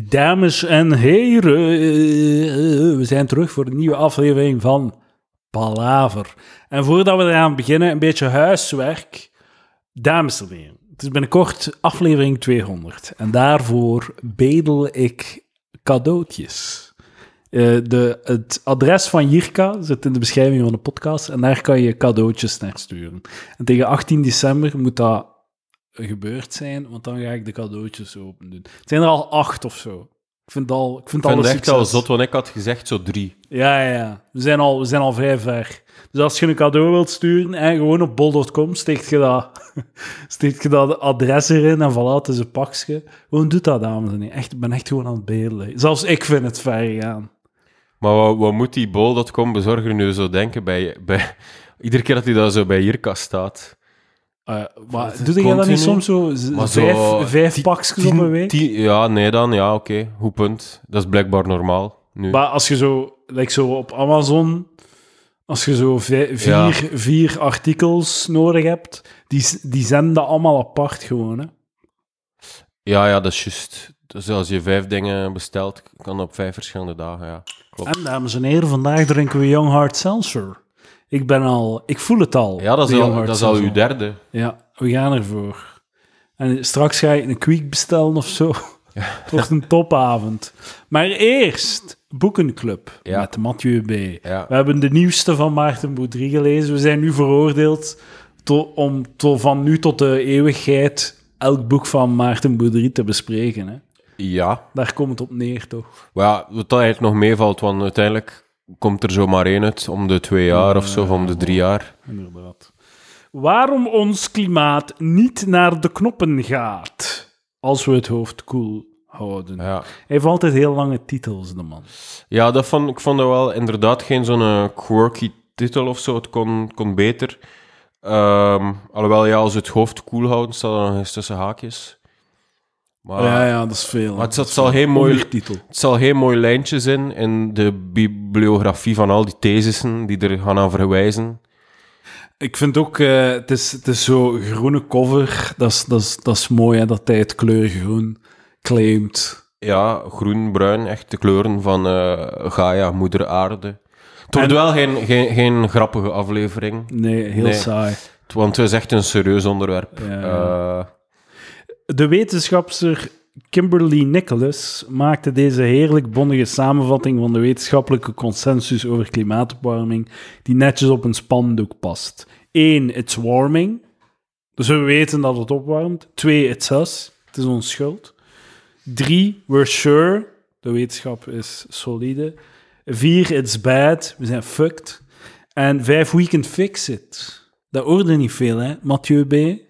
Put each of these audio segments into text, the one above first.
Dames en heren, we zijn terug voor een nieuwe aflevering van Palaver. En voordat we eraan beginnen, een beetje huiswerk. Dames en heren, het is binnenkort aflevering 200. En daarvoor bedel ik cadeautjes. Uh, de, het adres van Jirka zit in de beschrijving van de podcast en daar kan je cadeautjes naar sturen. En tegen 18 december moet dat gebeurd zijn, want dan ga ik de cadeautjes open doen. Het zijn er al acht of zo. Ik vind, al, ik vind, ik vind echt al zot, want ik had gezegd zo drie. Ja, ja. We zijn al, we zijn al vrij ver. Dus als je een cadeau wilt sturen, en gewoon op bol.com steekt je dat, steekt je dat adres erin en voilà, het is een pakje. Gewoon doet dat, dames en heren. Echt, ik ben echt gewoon aan het bedelen. Zelfs ik vind het ver gaan. Maar wat, wat moet die bol.com bezorger nu zo denken bij, bij... Iedere keer dat hij daar zo bij Jirka staat... Uh, maar doe je dat niet soms zo, vijf, zo, vijf pakjes op een week? Tien, ja, nee dan, ja, oké, okay, goed punt. Dat is blijkbaar normaal nu. Maar als je zo, like zo op Amazon, als je zo vier, ja. vier artikels nodig hebt, die, die zenden allemaal apart gewoon, hè? Ja, ja, dat is juist. Dus als je vijf dingen bestelt, kan dat op vijf verschillende dagen, ja. Klopt. En dames en heren, vandaag drinken we Young Heart Seltzer. Ik ben al, ik voel het al. Ja, dat is, al, dat is al uw derde. Ja, we gaan ervoor. En straks ga ik een quick bestellen of zo. Ja. Het wordt een topavond. Maar eerst Boekenclub ja. met Mathieu B. Ja. We hebben de nieuwste van Maarten Boudry gelezen. We zijn nu veroordeeld to, om to, van nu tot de eeuwigheid elk boek van Maarten Boudry te bespreken. Hè? Ja. Daar komt het op neer, toch? Ja, wat eigenlijk nog meevalt, want uiteindelijk komt er zomaar één uit om de twee jaar of zo, of om de drie jaar. Inderdaad. Waarom ons klimaat niet naar de knoppen gaat als we het hoofd koel houden. Ja. Hij heeft altijd heel lange titels, de man. Ja, dat vond, ik vond dat wel inderdaad geen zo'n eh, quirky titel of zo. Het kon, kon beter. Um, alhoewel, ja, als we het hoofd koel houden, staat er nog eens tussen haakjes. Maar, ja, ja, dat is veel. Maar het, het zal geen mooi, titel. het zal geen mooi lijntje zijn in de bibliografie van al die thesissen die er gaan aan verwijzen. Ik vind ook, uh, het, is, het is zo groene cover, dat is, dat is, dat is mooi, hè, dat hij het kleur groen claimt. Ja, groen, bruin, echt de kleuren van uh, Gaia, moeder aarde. Het wordt wel geen, geen, geen grappige aflevering. Nee, heel saai. Want het is echt een serieus onderwerp. Ja, ja. Uh, de wetenschapster Kimberly Nicholas maakte deze heerlijk bondige samenvatting van de wetenschappelijke consensus over klimaatopwarming, die netjes op een spandoek past. 1. It's warming. Dus we weten dat het opwarmt. 2. It's us. Het is ons schuld. 3. We're sure. De wetenschap is solide. 4. It's bad. We zijn fucked. En 5. We can fix it. Dat hoorde niet veel, hè, Mathieu B.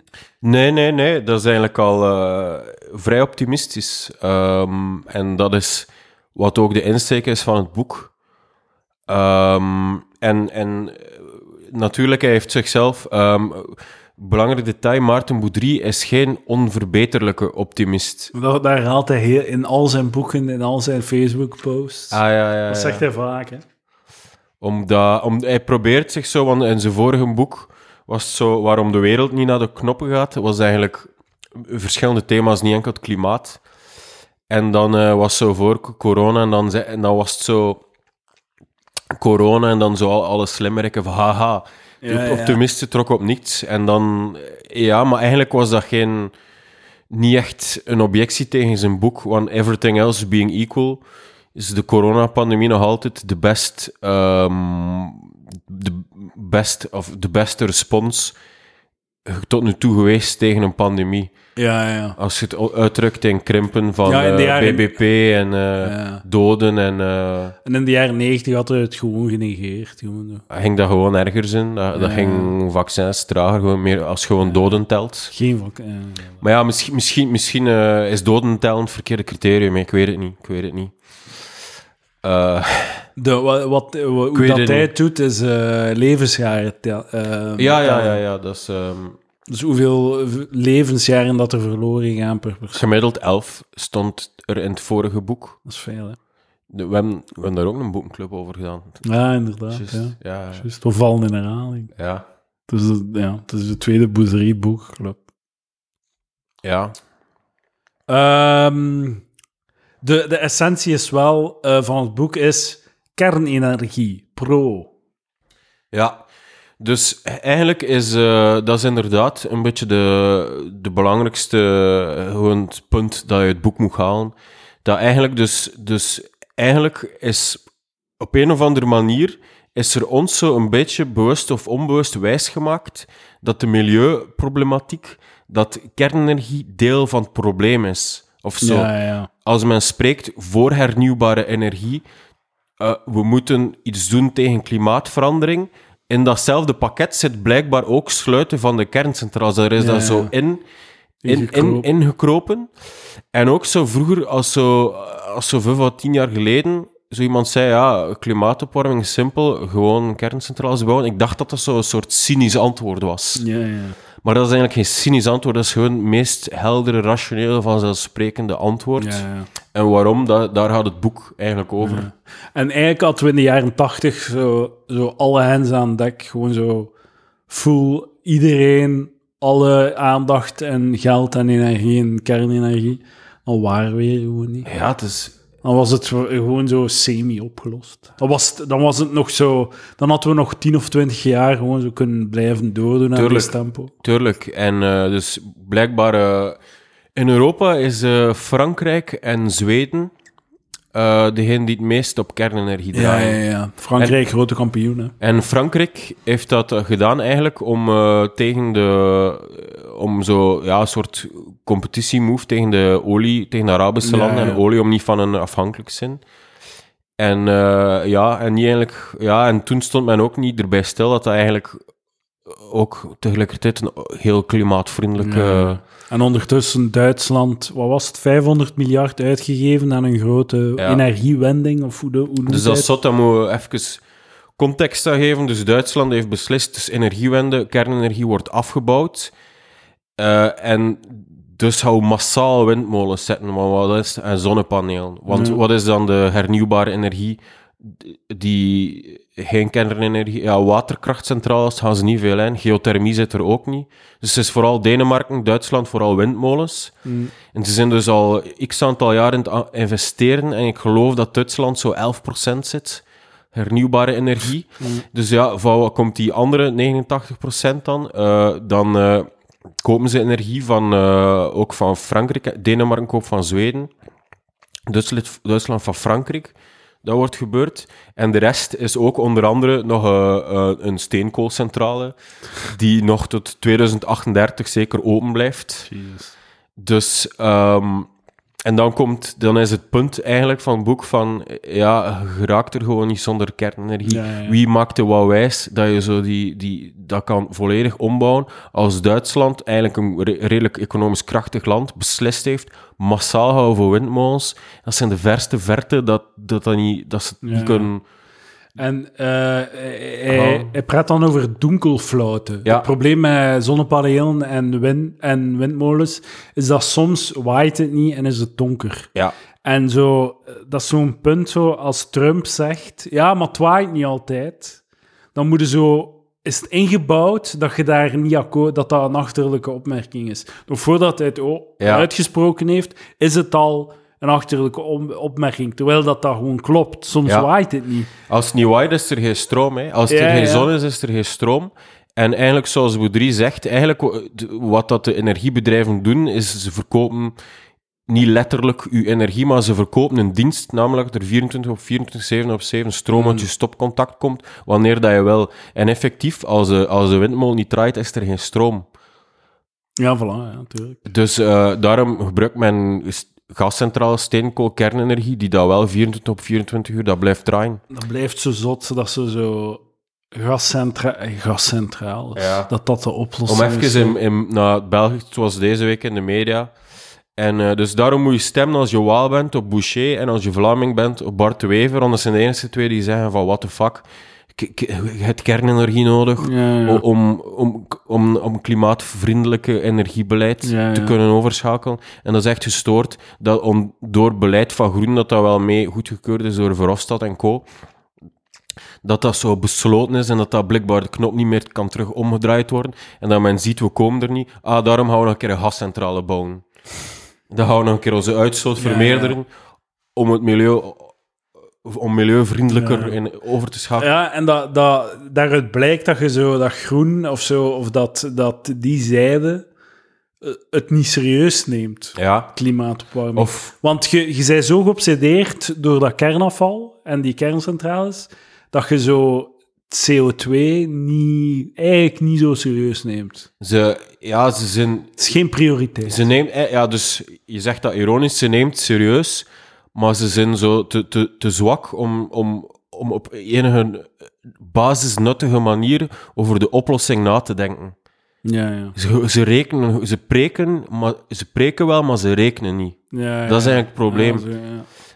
Nee, nee, nee. Dat is eigenlijk al uh, vrij optimistisch. Um, en dat is wat ook de insteek is van het boek. Um, en, en natuurlijk, hij heeft zichzelf... Um, belangrijk detail, Maarten Boudry is geen onverbeterlijke optimist. Dat, daar haalt hij heel, in al zijn boeken, in al zijn Facebook-posts. Ah, ja, ja, dat zegt hij vaak, hè. Omdat, om, hij probeert zich zo, want in zijn vorige boek was zo, waarom de wereld niet naar de knoppen gaat, was eigenlijk verschillende thema's, niet enkel het klimaat. En dan uh, was zo voor corona en dan, en dan was het zo corona en dan zo al, alle slimmerikken van haha, de optimisten trok op niets. En dan, ja, maar eigenlijk was dat geen, niet echt een objectie tegen zijn boek, want everything else being equal is de coronapandemie nog altijd de best um, de, best, of de beste respons tot nu toe geweest tegen een pandemie. Ja, ja. Als je het uitdrukt in krimpen van ja, uh, jaren... BBP en uh, doden. En, uh, en in de jaren negentig had hij het gewoon genegeerd. Gewoon. Ging dat gewoon ergens in. Dat, dat ging vaccins trager, gewoon meer als gewoon doden telt. Geen vaccin. Maar ja, misschien, misschien, misschien is doden tellen het verkeerde criterium. Ik weet het niet. Ik weet het niet. De, wat, wat, hoe dat hij het doet, is uh, levensjaren. Uh, ja, ja, ja, ja. Dat is, um, dus hoeveel levensjaren dat er verloren gaan per persoon? Gemiddeld elf stond er in het vorige boek. Dat is veel, hè? De, we, hebben, we hebben daar ook een boekenclub over gedaan. Ja, inderdaad. Just, ja. ja. Just, we vallen in herhaling. Ja. Het is de, ja, het is de tweede boezerie boekclub. Ja. Um, de, de essentie is wel eh, van het boek is kernenergie, pro. Ja, dus eigenlijk is eh, dat is inderdaad een beetje de, de belangrijkste eh, gewoon het punt dat je het boek moet halen. Dat eigenlijk dus, dus eigenlijk is op een of andere manier is er ons zo een beetje bewust of onbewust wijsgemaakt dat de milieuproblematiek, dat kernenergie deel van het probleem is. Of zo. Ja, ja. Als men spreekt voor hernieuwbare energie, eh, we moeten iets doen tegen klimaatverandering. In datzelfde pakket zit blijkbaar ook sluiten van de kerncentrales. Daar is Ja, dat zo in, in, in, Ingekropen. ingekropen. En ook zo vroeger, als zo, als zo vijf of tien jaar geleden, zo iemand zei, ja, klimaatopwarming is simpel, gewoon kerncentrales bouwen. Ik dacht dat dat zo'n soort cynisch antwoord was. Ja, ja. Maar dat is eigenlijk geen cynisch antwoord, dat is gewoon het meest heldere, rationele, vanzelfsprekende antwoord. ja, ja. En waarom, dat, daar gaat het boek eigenlijk over. En eigenlijk hadden we in de jaren tachtig zo, zo alle hens aan dek, gewoon zo full iedereen, alle aandacht en geld en energie en kernenergie. Dan waren we hier gewoon niet. Ja, het is... Dan was het gewoon zo semi-opgelost. Dan was, het, dan was het nog zo... Dan hadden we nog 10 of 20 jaar gewoon zo kunnen blijven doordoen aan dit tempo. Tuurlijk. En eh, dus blijkbaar... eh, in Europa is eh, Frankrijk en Zweden eh degene die het meest op kernenergie Ja, draaien. ja, ja. Frankrijk, grote kampioen, hè. En Frankrijk heeft dat eh, gedaan eigenlijk om eh, tegen de... om zo, ja, een soort competitiemove tegen de olie, tegen de Arabische Ja, landen ja. en olie, om niet van hen afhankelijk te zijn. En ja, en niet eigenlijk... Ja, en toen stond men ook niet erbij stil dat dat eigenlijk ook tegelijkertijd een heel klimaatvriendelijke... En ondertussen Duitsland, wat was het, 500 miljard uitgegeven aan een grote Ja. energiewending? Of hoe, de, hoe Dus dat zot, dat moet even context geven. Dus Duitsland heeft beslist, dus energiewende, kernenergie wordt afgebouwd. Eh, en dus hou massaal windmolens zetten, maar wat is, en zonnepanelen. Want Ja. wat is dan de hernieuwbare energie die geen kernenergie... Ja, waterkrachtcentrales gaan ze niet veel in. Geothermie zit er ook niet. Dus het is vooral Denemarken, Duitsland, vooral windmolens. Mm. En ze zijn dus al x aantal jaar in het investeren. En ik geloof dat Duitsland zo 11% zit. Hernieuwbare energie. Dus ja, van wat komt die andere 89% dan? Eh, dan eh, kopen ze energie van, eh, ook van Frankrijk. Denemarken koopt van Zweden. Duitsland van Frankrijk. Dat wordt gebeurd. En de rest is ook onder andere nog eh, eh, een steenkoolcentrale. Die nog tot 2038 zeker open blijft. Dus, ehm, en dan, komt, dan is het punt eigenlijk van het boek van, ja, je raakt er gewoon niet zonder kernenergie. Ja, ja, ja. Wie maakte wat wijs dat je zo die, die, dat kan volledig ombouwen als Duitsland, eigenlijk een re- redelijk economisch krachtig land, beslist heeft, massaal houden voor windmolens. Dat zijn de verste verte dat, dat, dat, niet, dat ze het Ja, niet kunnen... En eh, hij, Oh. hij praat dan over donkelfluiten. Ja. Het probleem met zonnepanelen en, wind, en windmolens is dat soms waait het niet en is het donker. Ja, En zo, eh, dat is zo'n punt zo, als Trump zegt, ja, maar het waait niet altijd, dan moet je zo, is het ingebouwd dat je daar niet akkoord, dat dat een achterlijke opmerking is. Nog voordat hij het Ja. uitgesproken heeft, is het al een achterlijke opmerking, terwijl dat dat gewoon klopt. Soms Ja. waait het niet. Als het niet waait, is er geen stroom. Hè. Als er geen zon is, is er geen stroom. En eigenlijk, zoals Boudry zegt, eigenlijk wat dat de energiebedrijven doen, is ze verkopen niet letterlijk uw energie, maar ze verkopen een dienst, namelijk dat er 24 op 24, 7 op 7 stroom uit je stopcontact komt, wanneer dat je wil. En effectief, als de, als de windmolen niet draait, is er geen stroom. Ja, voilà, ja, natuurlijk. Dus eh, daarom gebruikt men gascentrale, steenkool, kernenergie, die dat wel 24 op 24 uur, dat blijft draaien. Dat blijft zo zot dat ze zo gascentra gascentrales, Ja. dat dat de oplossing Om is. even in, in, naar het Belgisch, zoals deze week in de media. En eh, dus daarom moet je stemmen als je Waal bent op Boucher en als je Vlaming bent op Bart de Wever. Want dat zijn de enige twee die zeggen van, what the fuck, je hebt kernenergie nodig Ja, ja. o- om, om, om, om klimaatvriendelijke energiebeleid Ja, te kunnen overschakelen. En dat is echt gestoord dat om, door beleid van Groen, dat dat wel mee goedgekeurd is door Verhofstadt en co., dat dat zo besloten is en dat dat blijkbaar de knop niet meer kan terug omgedraaid worden. En dat men ziet, we komen er niet. Ah, daarom gaan we nog een keer een gascentrale bouwen. Dan gaan we nog een keer onze uitstoot vermeerderen. om het milieu, om milieuvriendelijker Ja. in, over te schakelen. Ja, en dat, dat, daaruit blijkt dat je zo dat groen of zo, of dat, dat die zijde eh, het niet serieus neemt, Ja. klimaatopwarming. Of, Want je, je bent zo geobsedeerd door dat kernafval en die kerncentrales, dat je zo CO2 niet, eigenlijk niet zo serieus neemt. ze, ja, ze zijn, Het is geen prioriteit. ze neemt, eh, ja, dus je zegt dat ironisch, ze neemt serieus, maar ze zijn zo te, te, te zwak om, om, om op enige basisnuttige manier over de oplossing na te denken. Ja, ja. Ze, ze rekenen, ze preken, maar ze preken wel, maar ze rekenen niet. ja, ja. Dat is eigenlijk het probleem. Ja, zo.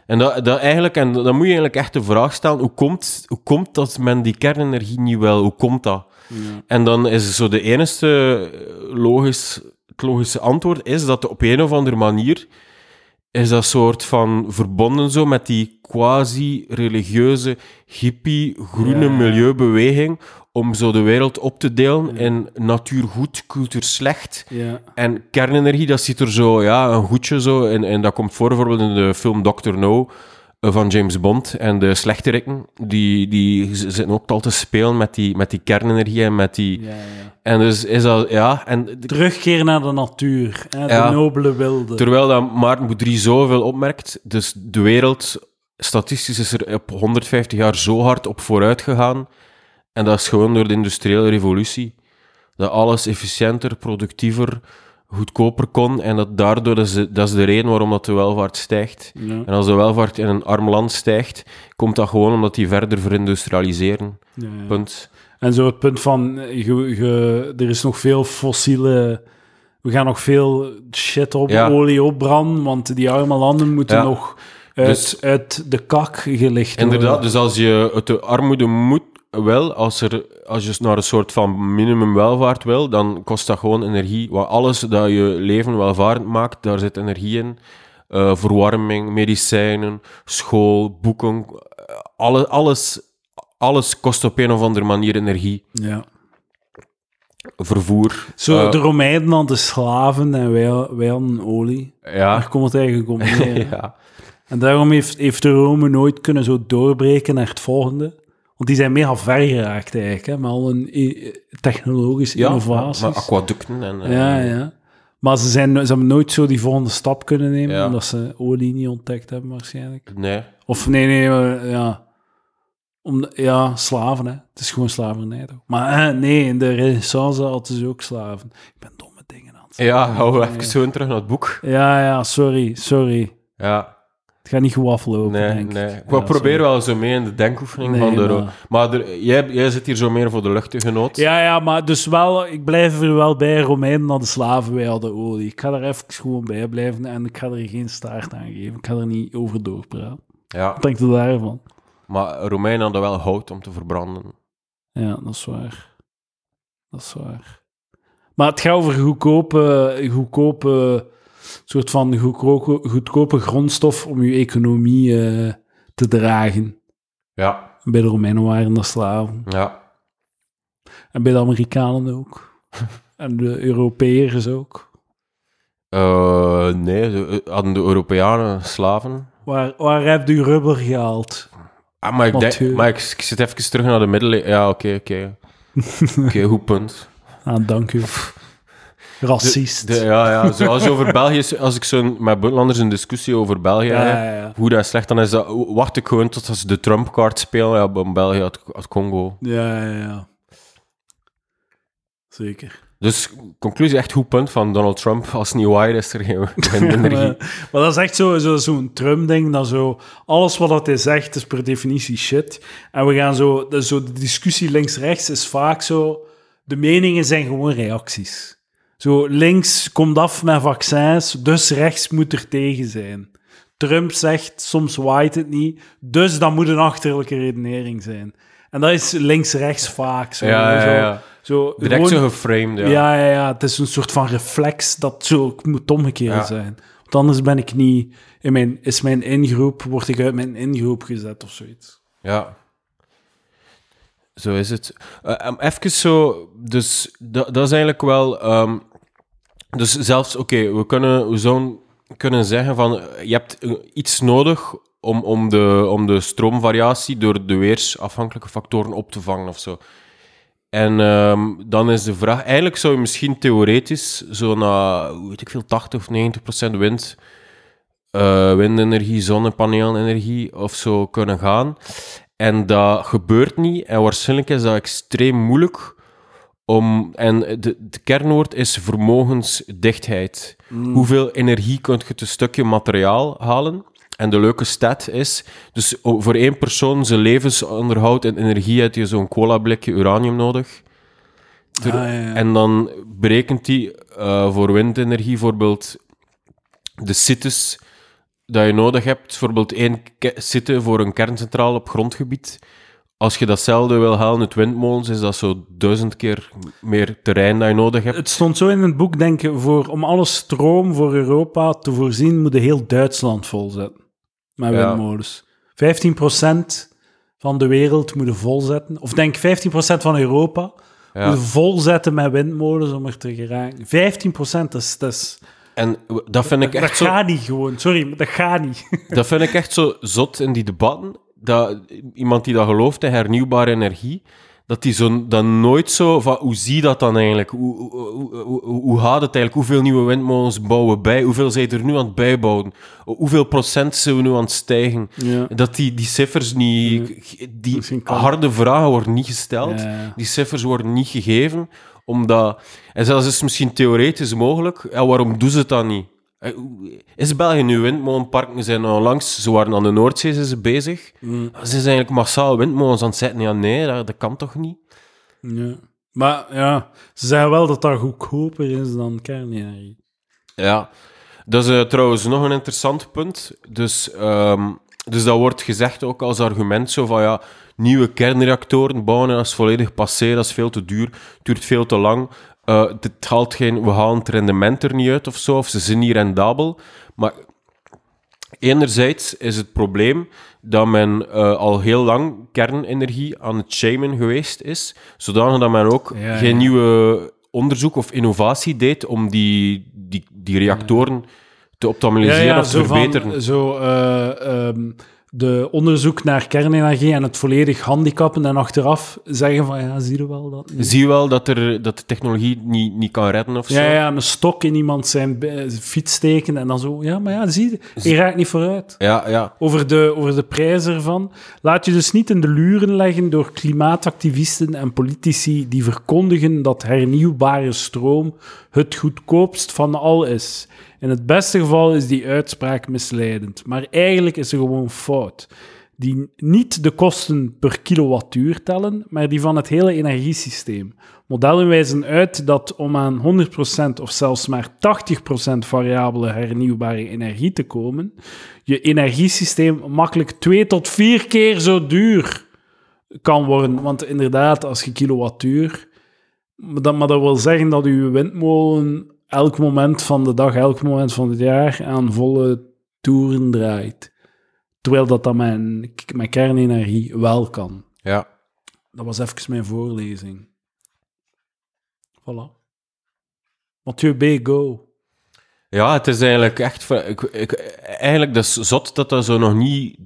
En, dat, dat eigenlijk, en dan moet je eigenlijk echt de vraag stellen, hoe komt, hoe komt dat men die kernenergie niet wil? Hoe komt dat? Ja. En dan is zo de enige eh, logisch, het logische antwoord is dat op een of andere manier is dat soort van verbonden zo met die quasi-religieuze, hippie, groene Ja. milieubeweging om zo de wereld op te delen in natuur goed, cultuur slecht. Ja. En kernenergie, dat ziet er zo, ja, een goedje zo. En, en dat komt voor bijvoorbeeld in de film Dr. No van James Bond. En de slechterikken, die, die zitten ook al te spelen met die, met die kernenergie en met die... Ja, ja. En dus is dat, ja... En Terugkeer naar de natuur, hè, Ja. de nobele wilde. terwijl dat Maarten Boudry zoveel opmerkt, dus de wereld, statistisch is er op 150 jaar zo hard op vooruit gegaan. En dat is gewoon door de industriële revolutie. Dat alles efficiënter, productiever, goedkoper kon. En dat daardoor, dat is, de, dat is de reden waarom dat de welvaart stijgt. Ja. En als de welvaart in een arm land stijgt, komt dat gewoon omdat die verder verindustrialiseren. Ja, ja. Punt. En zo het punt van, er is nog veel fossiele... We gaan nog veel shit op, olie opbranden, want die arme landen moeten nog uit, Dus- uit de kak gelicht Inderdaad, worden. dus als je uit de armoede moet, wel, als, er, als je naar een soort van minimumwelvaart wil, dan kost dat gewoon energie. Want alles dat je leven welvarend maakt, daar zit energie in. Eh, verwarming, medicijnen, school, boeken, eh, alle, alles, alles kost op een of andere manier energie. Ja. Vervoer. Zo, eh, de Romeinen hadden slaven en wij, wij hadden olie. Daar ja. komt het eigenlijk neer. ja. En daarom heeft, heeft de Rome nooit kunnen zo doorbreken naar het volgende. Want die zijn mega ver geraakt eigenlijk, hè, met al hun i- technologische Ja, innovaties. maar aquaducten en... eh, Ja, ja. Maar ze, zijn, ze hebben nooit zo die volgende stap kunnen nemen, Ja. omdat ze olie niet ontdekt hebben waarschijnlijk. Nee. Of nee, nee, eh, ja. Om, ja, slaven, hè. Het is gewoon slavernij, toch? Maar eh, nee, in de renaissance hadden ze ook slaven. Ik ben domme dingen aan het zeggen. Ja, hou even zo terug naar het boek. Ja, ja, sorry, sorry. Ja. Het gaat niet goed aflopen, Nee, denk nee. ik. Ik Ja, proberen sorry. wel zo mee in de denkoefening Nee, van de... maar- Maar er- jij, jij zit hier zo meer voor de luchtige noot. Ja, ja, maar dus wel, ik blijf er wel bij. Romeinen hadden slaven, wij hadden olie. Ik ga er even gewoon bij blijven en ik ga er geen staart aan geven. Ik ga er niet over doorpraten. Ja, Wat denkt u daarvan? maar Romeinen hadden wel hout om te verbranden. Ja, dat is waar. Dat is waar. Maar het gaat over goedkope, goedkope soort van goedkope, goedkope grondstof om je economie eh, te dragen. Ja, Bij de Romeinen waren dat slaven. ja. En bij de Amerikanen ook. en de Europeërs ook. Eh, nee, de- eh, hadden de Europeanen slaven? Waar, waar heb je rubber gehaald? Ah, maar ik, denk, Mathieu. maar ik, ik zit even terug naar de middeleeuwen. Ja, oké, oké. Oké, goed punt. Ah, dank u. Racist. De, ja, ja. Zoals over België... Als ik zo met buitenlanders een discussie over België ja, ja, ja. hoe dat slecht, dan is dat... Wacht ik gewoon tot als ze de Trump-kaart spelen. Ja, bij België uit, uit Congo. Ja, ja, ja. Zeker. Dus conclusie, echt goed punt van Donald Trump. Als het niet waar is, er geen, geen energie. maar, maar dat is echt zo'n zo, zo'n Trump-ding, dat zo... Alles wat dat hij zegt, is per definitie shit. En we gaan zo... Zo de discussie links-rechts is vaak zo... De meningen zijn gewoon reacties. Zo, links komt af met vaccins, dus rechts moet er tegen zijn. Trump zegt, soms waait het niet, dus dat moet een achterlijke redenering zijn. En dat is links-rechts vaak zo. Ja, Zo, ja. zo Direct gewoon- zo geframed, ja. ja. Ja, ja, Het is een soort van reflex dat zo moet omgekeerd zijn. Want anders ben ik niet... In mijn, is mijn ingroep, word ik uit mijn ingroep gezet of zoiets. Ja. Zo is het. Um, even zo, dus dat, is eigenlijk wel. ehm, dus zelfs, oké, we kunnen, we kunnen zeggen van je hebt iets nodig om, om, de, om de stroomvariatie door de weersafhankelijke factoren op te vangen of zo. En ehm, dan is de vraag, eigenlijk zou je misschien theoretisch zo hoe weet ik veel, 80 of 90 procent wind, eh, windenergie, zonnepaneelenergie of zo kunnen gaan. En dat gebeurt niet. En waarschijnlijk is dat extreem moeilijk om. En de, de kernwoord is vermogensdichtheid. Hoeveel energie kun je een stukje materiaal halen? En de leuke stat is, dus voor één persoon zijn levensonderhoud en energie heb je zo'n cola-blikje uranium nodig. Ah, ja, ja. En dan berekent hij eh, voor windenergie bijvoorbeeld de sites dat je nodig hebt. Bijvoorbeeld één site voor een kerncentrale op grondgebied. Als je datzelfde wil halen uit windmolens, is dat zo duizend keer meer terrein dat je nodig hebt. Het stond zo in het boek, denk ik, voor, om alle stroom voor Europa te voorzien, moet je heel Duitsland volzetten. Met Ja. windmolens. 15% van de wereld moeten volzetten. Of denk 15% van Europa Ja. moeten volzetten met windmolens om er te geraken. 15% dat is... Is, En dat vind ik dat echt zo... gaat niet gewoon. Sorry, maar dat gaat niet. Dat vind ik echt zo zot in die debatten. Dat iemand die dat gelooft in hernieuwbare energie, dat die zo, dan nooit zo van hoe zie je dat dan eigenlijk? Hoe, hoe, hoe, hoe, hoe gaat het eigenlijk? Hoeveel nieuwe windmolens bouwen we bij? Hoeveel zijn er nu aan het bijbouwen? Hoeveel procent zijn we nu aan het stijgen? Ja. Dat die, die cijfers niet, die harde vragen worden niet gesteld. Ja. Die cijfers worden niet gegeven, omdat, en zelfs is het misschien theoretisch mogelijk, ja, waarom doen ze het dan niet? Eh, Is België nu windmolenparken zijn onlangs, ze waren aan de Noordzee zijn ze bezig. Mm. Ze zijn eigenlijk massaal windmolens aan het zetten. Ja, nee, dat, dat kan toch niet? Ja. Maar ja, ze zeggen wel dat dat goedkoper is dan kernenergie. Ja, dat is eh, trouwens nog een interessant punt. Dus, ehm, dus dat wordt gezegd ook als argument zo van ja, nieuwe kernreactoren bouwen, dat is volledig passé, dat is veel te duur, duurt veel te lang. Eh, dit haalt geen, we halen het rendement er niet uit of zo, of ze zijn niet rendabel. Maar enerzijds is het probleem dat men eh, al heel lang kernenergie aan het shamen geweest is, zodanig dat men ook Ja, geen ja. nieuwe onderzoek of innovatie deed om die, die, die reactoren te optimaliseren of te zo van- verbeteren. zo eh, ehm, de onderzoek naar kernenergie en het volledig handicappen en achteraf zeggen van ja, zie je wel dat? Zie je wel dat, er, dat de technologie niet, niet kan redden of zo? Ja, ja, een stok in iemand zijn fiets steken en dan zo, ja, maar ja, zie je, je raakt niet vooruit. ja, ja. Over de, over de prijs ervan. Laat je dus niet in de luren leggen door klimaatactivisten en politici die verkondigen dat hernieuwbare stroom het goedkoopst van al is. In het beste geval is die uitspraak misleidend, maar eigenlijk is ze gewoon fout. Die niet de kosten per kilowattuur tellen, maar die van het hele energiesysteem. Modellen wijzen uit dat om aan 100% of zelfs maar 80% variabele hernieuwbare energie te komen, je energiesysteem makkelijk twee tot vier keer zo duur kan worden. Want inderdaad, als je kilowattuur... Maar dat, maar dat wil zeggen dat je windmolen elk moment van de dag, elk moment van het jaar aan volle toeren draait. Terwijl dat dan met, met kernenergie wel kan. ja. Dat was even mijn voorlezing. Voilà. Mathieu B. Go. Ja, het is eigenlijk echt... Ik, ik, eigenlijk, dat is zot dat dat zo nog niet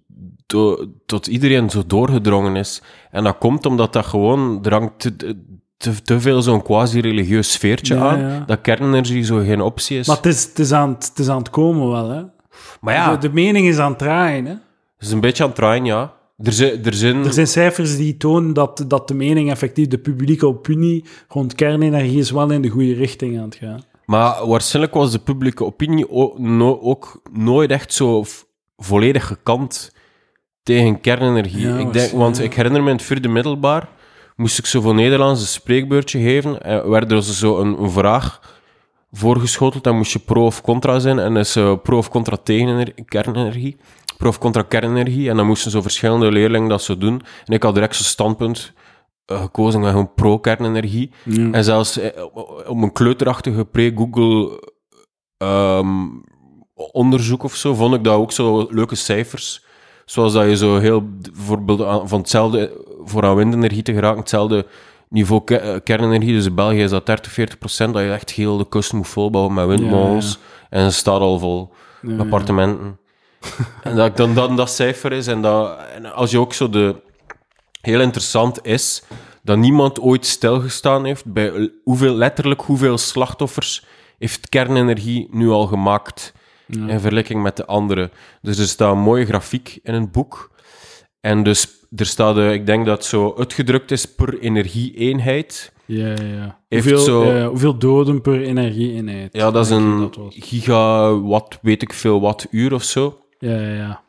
do- tot iedereen zo doorgedrongen is. En dat komt omdat dat gewoon... Hangt te, te, veel zo'n quasi-religieus sfeertje Ja, aan, ja. dat kernenergie zo geen optie is. Maar het is, het, is aan, het het is aan het komen wel, hè. Maar ja, De, de mening is aan het draaien, hè. het is een beetje aan het draaien, ja. Er zijn... Er zijn, Er zijn cijfers die tonen dat, dat de mening effectief, de publieke opinie rond kernenergie is wel in de goede richting aan het gaan. Maar waarschijnlijk was de publieke opinie ook, no- ook nooit echt zo volledig gekant tegen kernenergie. Ja, ik denk, want ik herinner me in het vierde middelbaar, moest ik zo voor Nederlands een spreekbeurtje geven, en werd er zo een, een vraag voorgeschoteld, dan moest je pro of contra zijn, en is eh, pro of contra tegen ener- kernenergie, pro of contra kernenergie, en dan moesten zo verschillende leerlingen dat zo doen. En ik had direct zo'n standpunt eh, gekozen, met gewoon pro-kernenergie. En zelfs eh, op een kleuterachtige pre-Google ehm, onderzoek of zo, vond ik dat ook zo leuke cijfers. Zoals dat je zo heel, bijvoorbeeld aan- van hetzelfde, voor aan windenergie te geraken, hetzelfde niveau ke- eh, kernenergie, dus in België is dat 30, 40 procent, dat je echt heel de kust moet volbouwen met windmolens. En ze staat al vol. Appartementen. en dat dan, dan dat cijfer is. En, dat, en als je ook zo de... Heel interessant is dat niemand ooit stilgestaan heeft bij hoeveel, letterlijk hoeveel slachtoffers heeft kernenergie nu al gemaakt Ja. in vergelijking met de andere. Dus er staat een mooie grafiek in het boek. En dus er staat, eh, ik denk dat zo uitgedrukt is per energieeenheid. Ja, ja, ja. Hoeveel, zo- eh, hoeveel doden per energieeenheid? Ja, dat is een dat was. gigawatt, weet ik veel, wattuur of zo. Ja, ja, ja.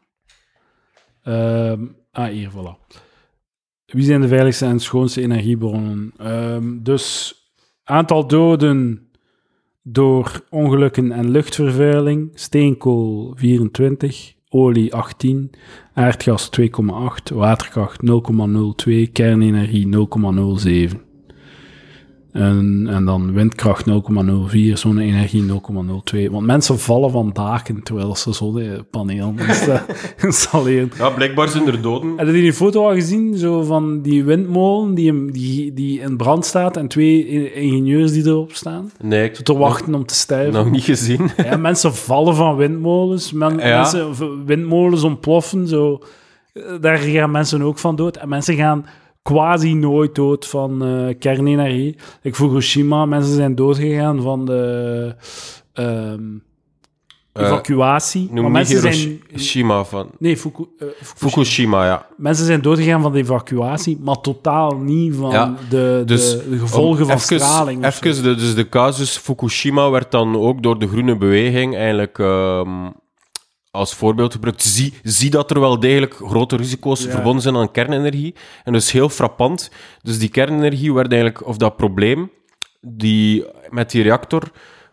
Ehm, ah, hier, voilà. Wie zijn de veiligste en schoonste energiebronnen? Ehm, dus aantal doden door ongelukken en luchtvervuiling. Steenkool 24, olie 18, aardgas 2,8, waterkracht 0,02, kernenergie 0,07. En, en dan windkracht 0,04, zonne-energie 0,02. Want mensen vallen van daken terwijl ze zonnepanelen insta- installeren. Ja, blijkbaar zijn er doden. Heb je die foto al gezien? Zo van die windmolen die, die, die in brand staat en twee ingenieurs die erop staan? Nee, ik Zo te wachten om te sterven. nog niet gezien. Ja, mensen vallen van windmolens. Men, Ja. mensen, windmolens ontploffen. Zo. Eh, Daar gaan mensen ook van dood. En mensen gaan quasi nooit dood van eh, kernenergie. Ik Fukushima, mensen zijn doodgegaan van de ehm, Eh, evacuatie. maar mensen zijn... Hiroshima van... Nee, Fuku, eh, Fukushima. Fukushima, ja. Mensen zijn doodgegaan van de evacuatie, maar totaal niet van Ja, de, dus de, de gevolgen van even- straling. Even, de, dus de casus Fukushima werd dan ook door de groene beweging eigenlijk ehm, als voorbeeld gebruikt. Zie, zie dat er wel degelijk grote risico's Ja. verbonden zijn aan kernenergie. En dus heel frappant. Dus die kernenergie werd eigenlijk, of dat probleem die, met die reactor,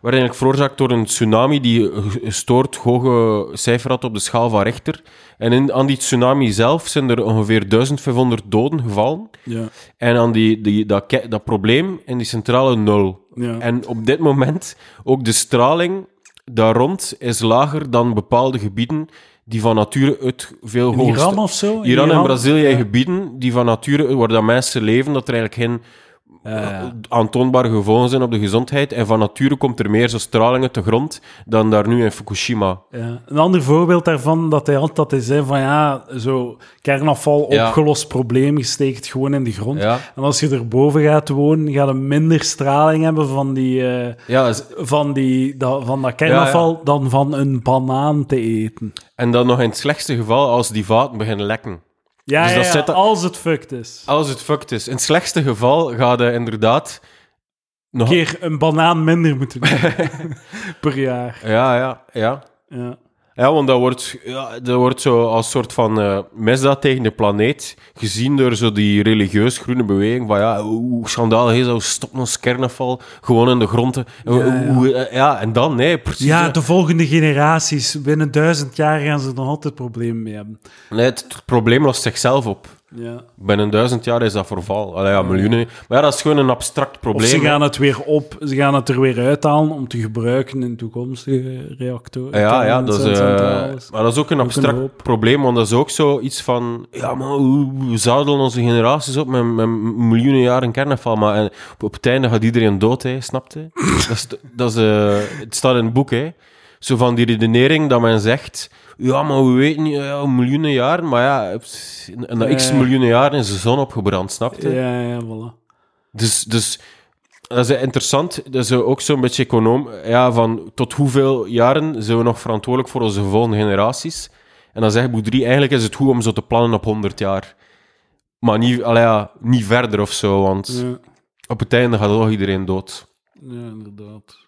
werd eigenlijk veroorzaakt door een tsunami die een gestoord hoge cijfer had op de schaal van Richter. En in, aan die tsunami zelf zijn er ongeveer 1500 doden gevallen. Ja, En aan die, die, dat, dat probleem in die centrale nul. ja. En op dit moment ook de straling daar rond is lager dan bepaalde gebieden die van nature uit veel hoger... Iran of zo? In Iran en Brazilië Ja. gebieden die van nature, waar dat mensen leven, dat er eigenlijk geen Ja. eh, aantoonbare gevolgen zijn op de gezondheid. En van nature komt er meer zo straling uit de grond dan daar nu in Fukushima. Ja. Een ander voorbeeld daarvan, dat hij altijd hij zei van ja, zo kernafval, opgelost probleem, je steekt het gewoon in de grond. En als je erboven gaat wonen, ga je minder straling hebben van, die, eh, is- van, die, dat, van dat kernafval dan van een banaan te eten. en dan nog in het slechtste geval als die vaten beginnen lekken. Ja, Dus ja, dat ja, zit als het fucked is. Als het fucked is. In het slechtste geval gaat je inderdaad Een nog... keer een banaan minder moeten eten per jaar. Ja, ja, ja. Ja. Ja, want dat wordt, ja, dat wordt zo als soort van eh, misdaad tegen de planeet gezien door zo die religieus groene beweging. Van ja, hoe schandalig is dat? Stoppen ons kernafval gewoon in de grond. Ja, eh, ja, en dan, nee, precies. Ja, de volgende generaties, binnen duizend jaar gaan ze er nog altijd problemen mee hebben. Nee, het, het probleem lost zichzelf op. Ja. Binnen duizend jaar is dat verval. Allee, ja, miljoenen. Maar ja, dat is gewoon een abstract Of probleem. ze hè. gaan het weer op, ze gaan het er weer uithalen om te gebruiken in toekomstige reactoren. Ja, ja, dat is, eh, maar dat is ook een Ook abstract een probleem, want dat is ook zo iets van... Ja, maar hoe we zadelen onze generaties op met, met miljoenen jaren kernafval, maar en op, het einde gaat iedereen dood, hè, snapt hè? dat is, dat is, eh, het staat in het boek, hè. Zo van die redenering dat men zegt... Ja, maar we weten niet, ja, miljoenen jaren, maar ja, na Ja, x miljoenen jaren is de zon opgebrand, snap je? Ja, ja, voilà. Dus, dus dat is interessant. Dat is ook zo'n beetje econoom. Ja, van tot hoeveel jaren zijn we nog verantwoordelijk voor onze volgende generaties? En dan zegt Boudry, eigenlijk is het goed om zo te plannen op 100 jaar. Maar niet, ja, niet verder of zo, want Ja, op het einde gaat toch iedereen dood. ja, inderdaad.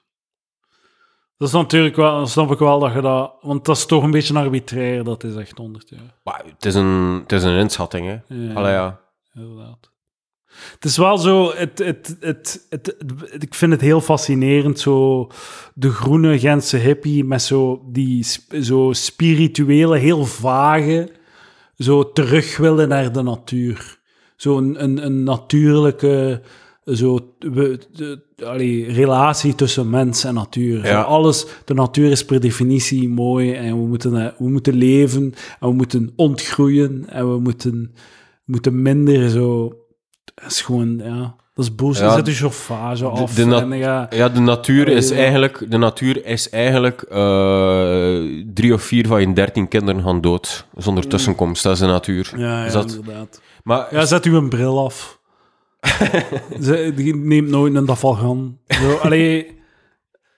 Dat is natuurlijk wel, dan snap ik wel dat je dat... Want dat is toch een beetje arbitrair, dat is echt 100 jaar. Maar het is een, het is een inschatting, hè. Ja, Allee, ja. inderdaad. Het is wel zo, het, het, het, het, ik vind het heel fascinerend, zo de groene Gentse hippie met zo die zo spirituele, heel vage, zo terug willen naar de natuur. Zo een, een, een natuurlijke zo, we, de, allee, relatie tussen mens en natuur. Ja. alles, de natuur is per definitie mooi en we moeten, eh, we moeten leven en we moeten ontgroeien en we moeten, moeten minder zo... Dat is gewoon, ja... Dat is boos. Ja, zet je chauffage af. de en ja, Ja, de natuur is eigenlijk, de natuur is eigenlijk eh, drie of vier van je dertien kinderen gaan dood zonder tussenkomst. Dat is de natuur. ja, ja dat- inderdaad. Maar Ja, zet u een bril af. Ze, die neemt nooit een dafalgan. Zo, allee,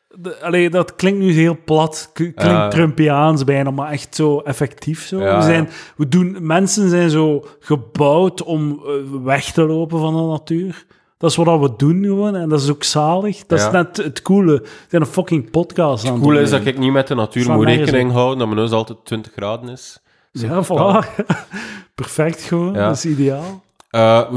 de- allee, dat klinkt nu heel plat. Klinkt Ja. Trumpiaans bijna, maar echt zo effectief. Zo. Ja, we zijn, we doen, mensen zijn zo gebouwd om eh, weg te lopen van de natuur. Dat is wat we doen gewoon en dat is ook zalig. Dat Ja. is net het coole. We zijn een fucking podcast aan het coole is dat ik niet met de natuur moet rekening houden, dat mijn huis altijd 20 graden is. Ja, voilà. Perfect gewoon, Ja. dat is ideaal. Eh,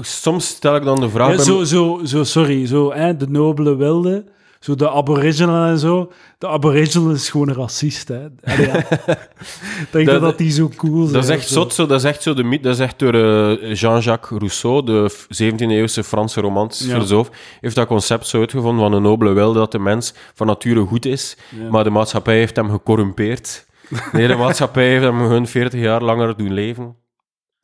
soms stel ik dan de vraag... Ja, zo, zo, zo, sorry, zo, hè, de nobele wilde, zo de aboriginal en zo. De aboriginal is gewoon een racist, hè. Allee, ja. Ik denk dat, Dat- die zo cool zijn. Dat is echt zo. zot, zo. dat is echt zo de mythe. Dat is echt door eh, Jean-Jacques Rousseau, de 17e-eeuwse Franse romantische Ja. filosoof, heeft dat concept zo uitgevonden van een nobele wil dat de mens van nature goed is, maar de maatschappij heeft hem gecorrumpeerd. Nee, de maatschappij heeft hem hun 40 jaar langer doen leven.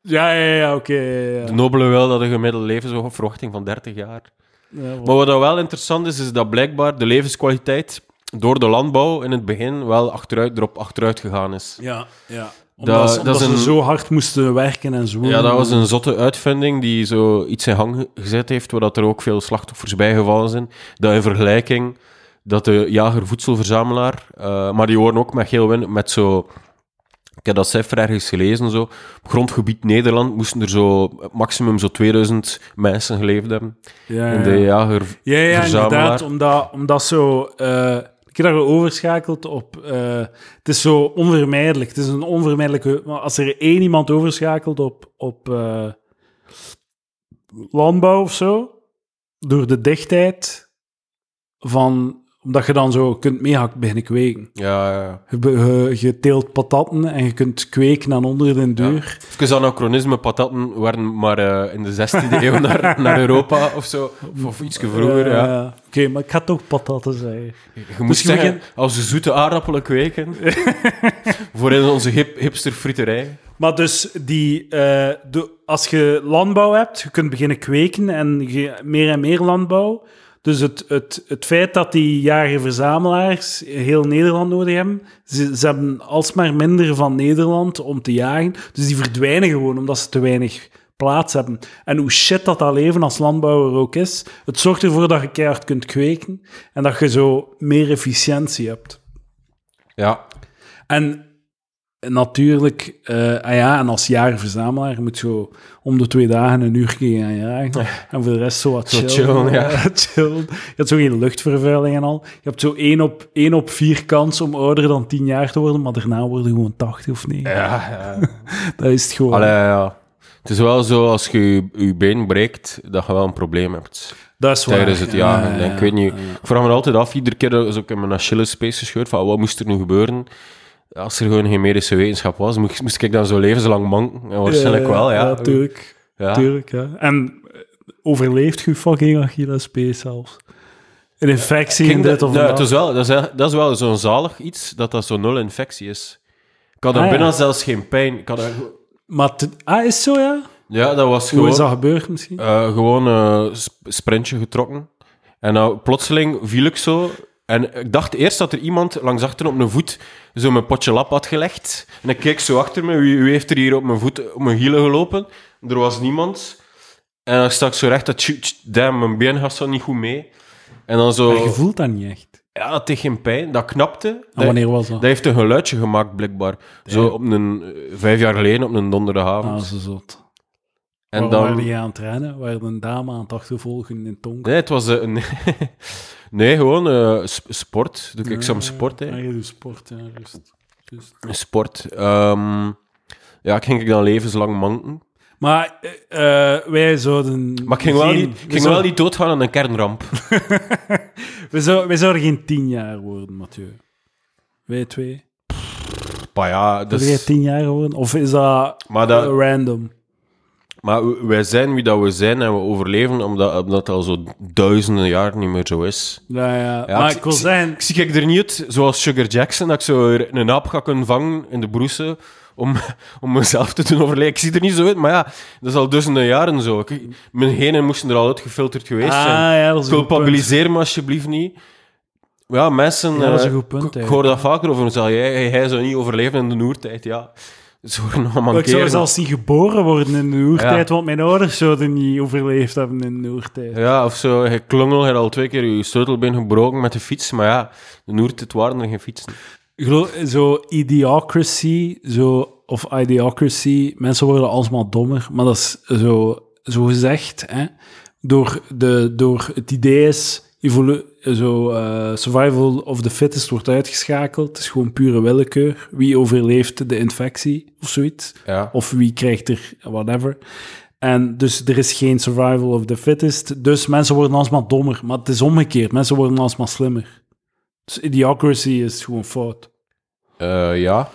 Ja, ja, ja, oké. ja. De nobele wil dat een gemiddelde levensverwachting van 30 jaar. Ja. Maar wat dat wel interessant is, is dat blijkbaar de levenskwaliteit door de landbouw in het begin wel achteruit, erop achteruit gegaan is. ja, ja. Omdat, Dat- ze- dat omdat is ze een- zo hard moesten werken en zo. Ja, dat was een zotte uitvinding die zo iets in gang gezet heeft, waar dat er ook veel slachtoffers bijgevallen zijn. Dat in vergelijking dat de jager-voedselverzamelaar, eh, maar die horen ook met heel win, met zo... Ik heb dat cijfer ergens gelezen, zo. Op grondgebied Nederland moesten er zo maximum zo 2000 mensen geleefd hebben. ja, In ja. de jager... Ja, inderdaad. Omdat, omdat zo... eh ik heb daar overschakeld op... eh, het is zo onvermijdelijk. Het is een onvermijdelijke... Als er één iemand overschakelt op, op eh, landbouw of zo, door de dichtheid van... Omdat je dan zo kunt meehak beginnen kweken. Ja, ja. Je, je, je teelt patatten en je kunt kweken aan onder de deur. Even anachronisme, patatten waren maar eh, in de 16e eeuw naar, naar Europa of zo. Of, of iets vroeger, ja. Oké, maar ik ga toch patatten zeggen. Je moet je zeggen, als we zoete aardappelen kweken, voor in onze hip, hipsterfrieterij. Maar dus die, eh, de, als je landbouw hebt, je kunt beginnen kweken en je, meer en meer landbouw. Dus het, het, het feit dat die jager-verzamelaars heel Nederland nodig hebben, ze, ze hebben alsmaar minder van Nederland om te jagen. Dus die verdwijnen gewoon omdat ze te weinig plaats hebben. En hoe shit dat dat leven als landbouwer ook is, het zorgt ervoor dat je keihard kunt kweken en dat je zo meer efficiëntie hebt. Ja, En natuurlijk, eh, ah ja, en als jager-verzamelaar moet je zo om de twee dagen een uur gaan jagen. En voor de rest zo wat Zo chillen. chillen, ja. Je hebt zo geen luchtvervuiling en al. Je hebt zo één op, één op vier kans om ouder dan tien jaar te worden, maar daarna worden gewoon 80 of 9. ja, ja. Dat is het gewoon. Allee, ja. Het is wel zo, als je je- je been breekt, dat je wel een probleem hebt dat is waar. tijdens het Ja, jagen. ja, ik weet niet, ja. ik vraag me altijd af, iedere keer dat ik in mijn Achillespees gescheurd, van wat moest er nu gebeuren? Als er gewoon geen medische wetenschap was, moest, moest ik dan zo levenslang manken? En waarschijnlijk wel, ja. Natuurlijk. Ja. Tuurlijk, ja. En eh, overleeft je fucking Achillespees zelfs? Een infectie in dit of nou, dat? is wel, dat, is, dat is wel zo'n zalig iets, dat dat zo'n nul infectie is. Ik had Ah, dan ja. bijna zelfs geen pijn. Ik had er- Maar te- ah, is zo, ja? ja, dat was Hoe gewoon... is dat gebeurd misschien? Eh, gewoon een sp- sprintje getrokken. En nou, plotseling viel ik zo. En ik dacht eerst dat er iemand langs achter op mijn voet zo mijn potje lap had gelegd. En ik keek zo achter me, wie, wie heeft er hier op mijn voet, op mijn hielen gelopen? Er was niemand. En dan stak ik zo recht dat, damn, mijn been gaat zo niet goed mee. En dan zo, Maar je voelt dat niet echt. ja, dat deed geen pijn, dat knapte. En Dat, wanneer was dat? dat heeft een geluidje gemaakt, blijkbaar. Zo op een, eh, vijf jaar geleden, op een donderdagavond. Ah, zo zot. en Waar dan... waren die aan het rennen? Waar een dame aan het achtervolgen in Tonk? Nee, het was eh, een... nee, gewoon eh, sp- sport. Doe ik soms sport, hè. Ja, je doet sport, ja. Juist. Sport. Ehm, ja, ik ging ik dan levenslang manken. Maar eh, wij zouden... Maar ik ging, wel niet, we ging wel zouden- niet doodgaan aan een kernramp. We, zou, wij zouden geen tien jaar worden, Mathieu. Wij twee. Maar ja, Zouden dus, jij tien jaar worden? Of is dat, maar dat, random? Maar wij zijn wie dat we zijn en we overleven omdat, omdat het al zo duizenden jaar niet meer zo is. Ja, ja. Ja, maar ik- ik wil ik- zeggen... Ik zie ik er niet uit, zoals Sugar Jackson, dat ik zo een aap ga kunnen vangen in de broesen om, om mezelf te doen overleven. Ik zie er niet zo uit, maar ja, dat is al duizenden jaren zo. Ik- mijn genen moesten er al uitgefilterd geweest Ah, zijn. ja, dat is. Culpabiliseer me alsjeblieft niet. Ja, mensen... Ja, dat is een eh, goed punt, ik- hoor dat vaker over. Zal jij, hij, hij zou niet overleven in de oertijd, ja. Ze worden nog Maar ik zou zelfs niet geboren worden in de oertijd, want mijn ouders zouden niet overleefd hebben in de oertijd. Ja, of zo, hij klungel, had al twee keer je sleutelbeen gebroken met de fiets, maar ja, in de oertijd waren er geen fietsen. Ik geloof, Zo idiocracy, zo, of idiocracy, mensen worden alsmaar dommer, maar dat is zo, zo gezegd, hè, door, de, door het idee is, evolu- zo, eh, survival of the fittest wordt uitgeschakeld, het is gewoon pure willekeur, wie overleeft de infectie, of zoiets. Ja. Of wie krijgt er whatever. En dus er is geen survival of the fittest. Dus mensen worden alsmaar dommer. Maar het is omgekeerd. Mensen worden alsmaar slimmer. Dus idiocracy is gewoon fout. Eh, ja.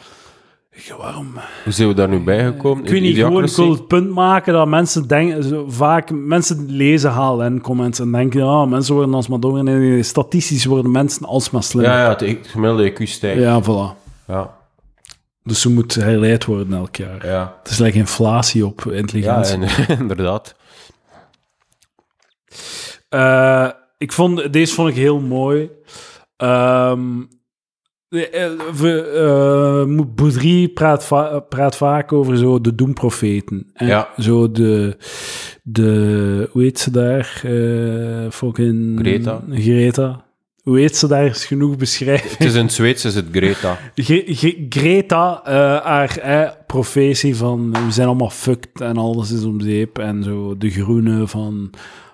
Ja, waarom? Hoe zijn we daar nu bij gekomen? Ik weet niet, gewoon ik Idiocracy? wil het punt maken dat mensen denken... Zo, vaak mensen lezen HLN comments en denken... Ja, mensen worden alsmaar dommer. Nee, nee, nee, statistisch worden mensen alsmaar slimmer. Ja, ja, het het gemiddelde IQ stijgt. ja voilà. Ja, Dus ze moet herleid worden elk jaar. ja. Het is like inflatie op ja intelligentie. en, inderdaad. Eh, ik vond, deze vond ik heel mooi. Ehm Mo- Boudry praat, va- praat vaak over zo de doemprofeten. En Ja. Zo de, de... Hoe heet ze daar? Eh fucking... Greta. Greta. Hoe heet ze daar? Is genoeg beschrijven. Het is in het Zweeds, is het Greta. Gre- Gre- Greta, haar eh, profetie van we zijn allemaal fucked en alles is om zeep. En zo de groene van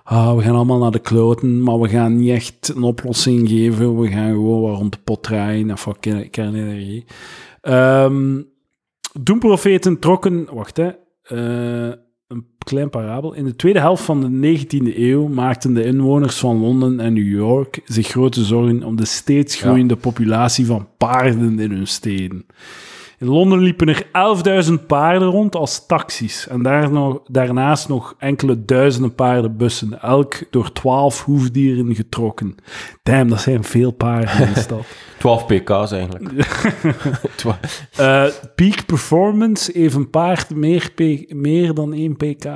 ah, we gaan allemaal naar de kloten, maar we gaan niet echt een oplossing geven. We gaan gewoon wat rond de pot draaien en fuck kern- kernenergie. Doemprofeten trokken, wacht hè, eh, een klein parabel. In de tweede helft van de 19e eeuw maakten de inwoners van Londen en New York zich grote zorgen om de steeds Ja. groeiende populatie van paarden in hun steden. In Londen liepen er 11.000 paarden rond als taxis en daar nog, daarnaast nog enkele duizenden paardenbussen, elk door 12 hoefdieren getrokken. Damn, dat zijn veel paarden in de stad. 12 pk's eigenlijk. Eh, peak performance heeft een paard meer, meer dan 1 pk.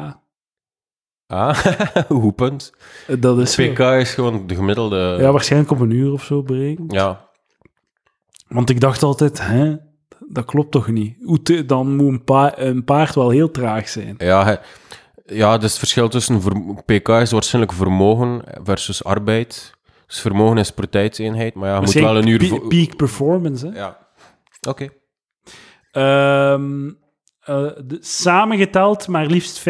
ah, goed punt. Eh, dat is zo. PK is gewoon de gemiddelde... Ja, waarschijnlijk op een uur of zo berekend. Ja. Want ik dacht altijd, hè, dat klopt toch niet? Te- dan moet een, pa- een paard wel heel traag zijn. Ja, ja, dus het verschil tussen PK is waarschijnlijk vermogen versus arbeid. Dus vermogen is per tijdseenheid, maar ja, je moet wel een uur... Peak performance, hè? Ja. Oké. Ehm, eh, samengeteld maar liefst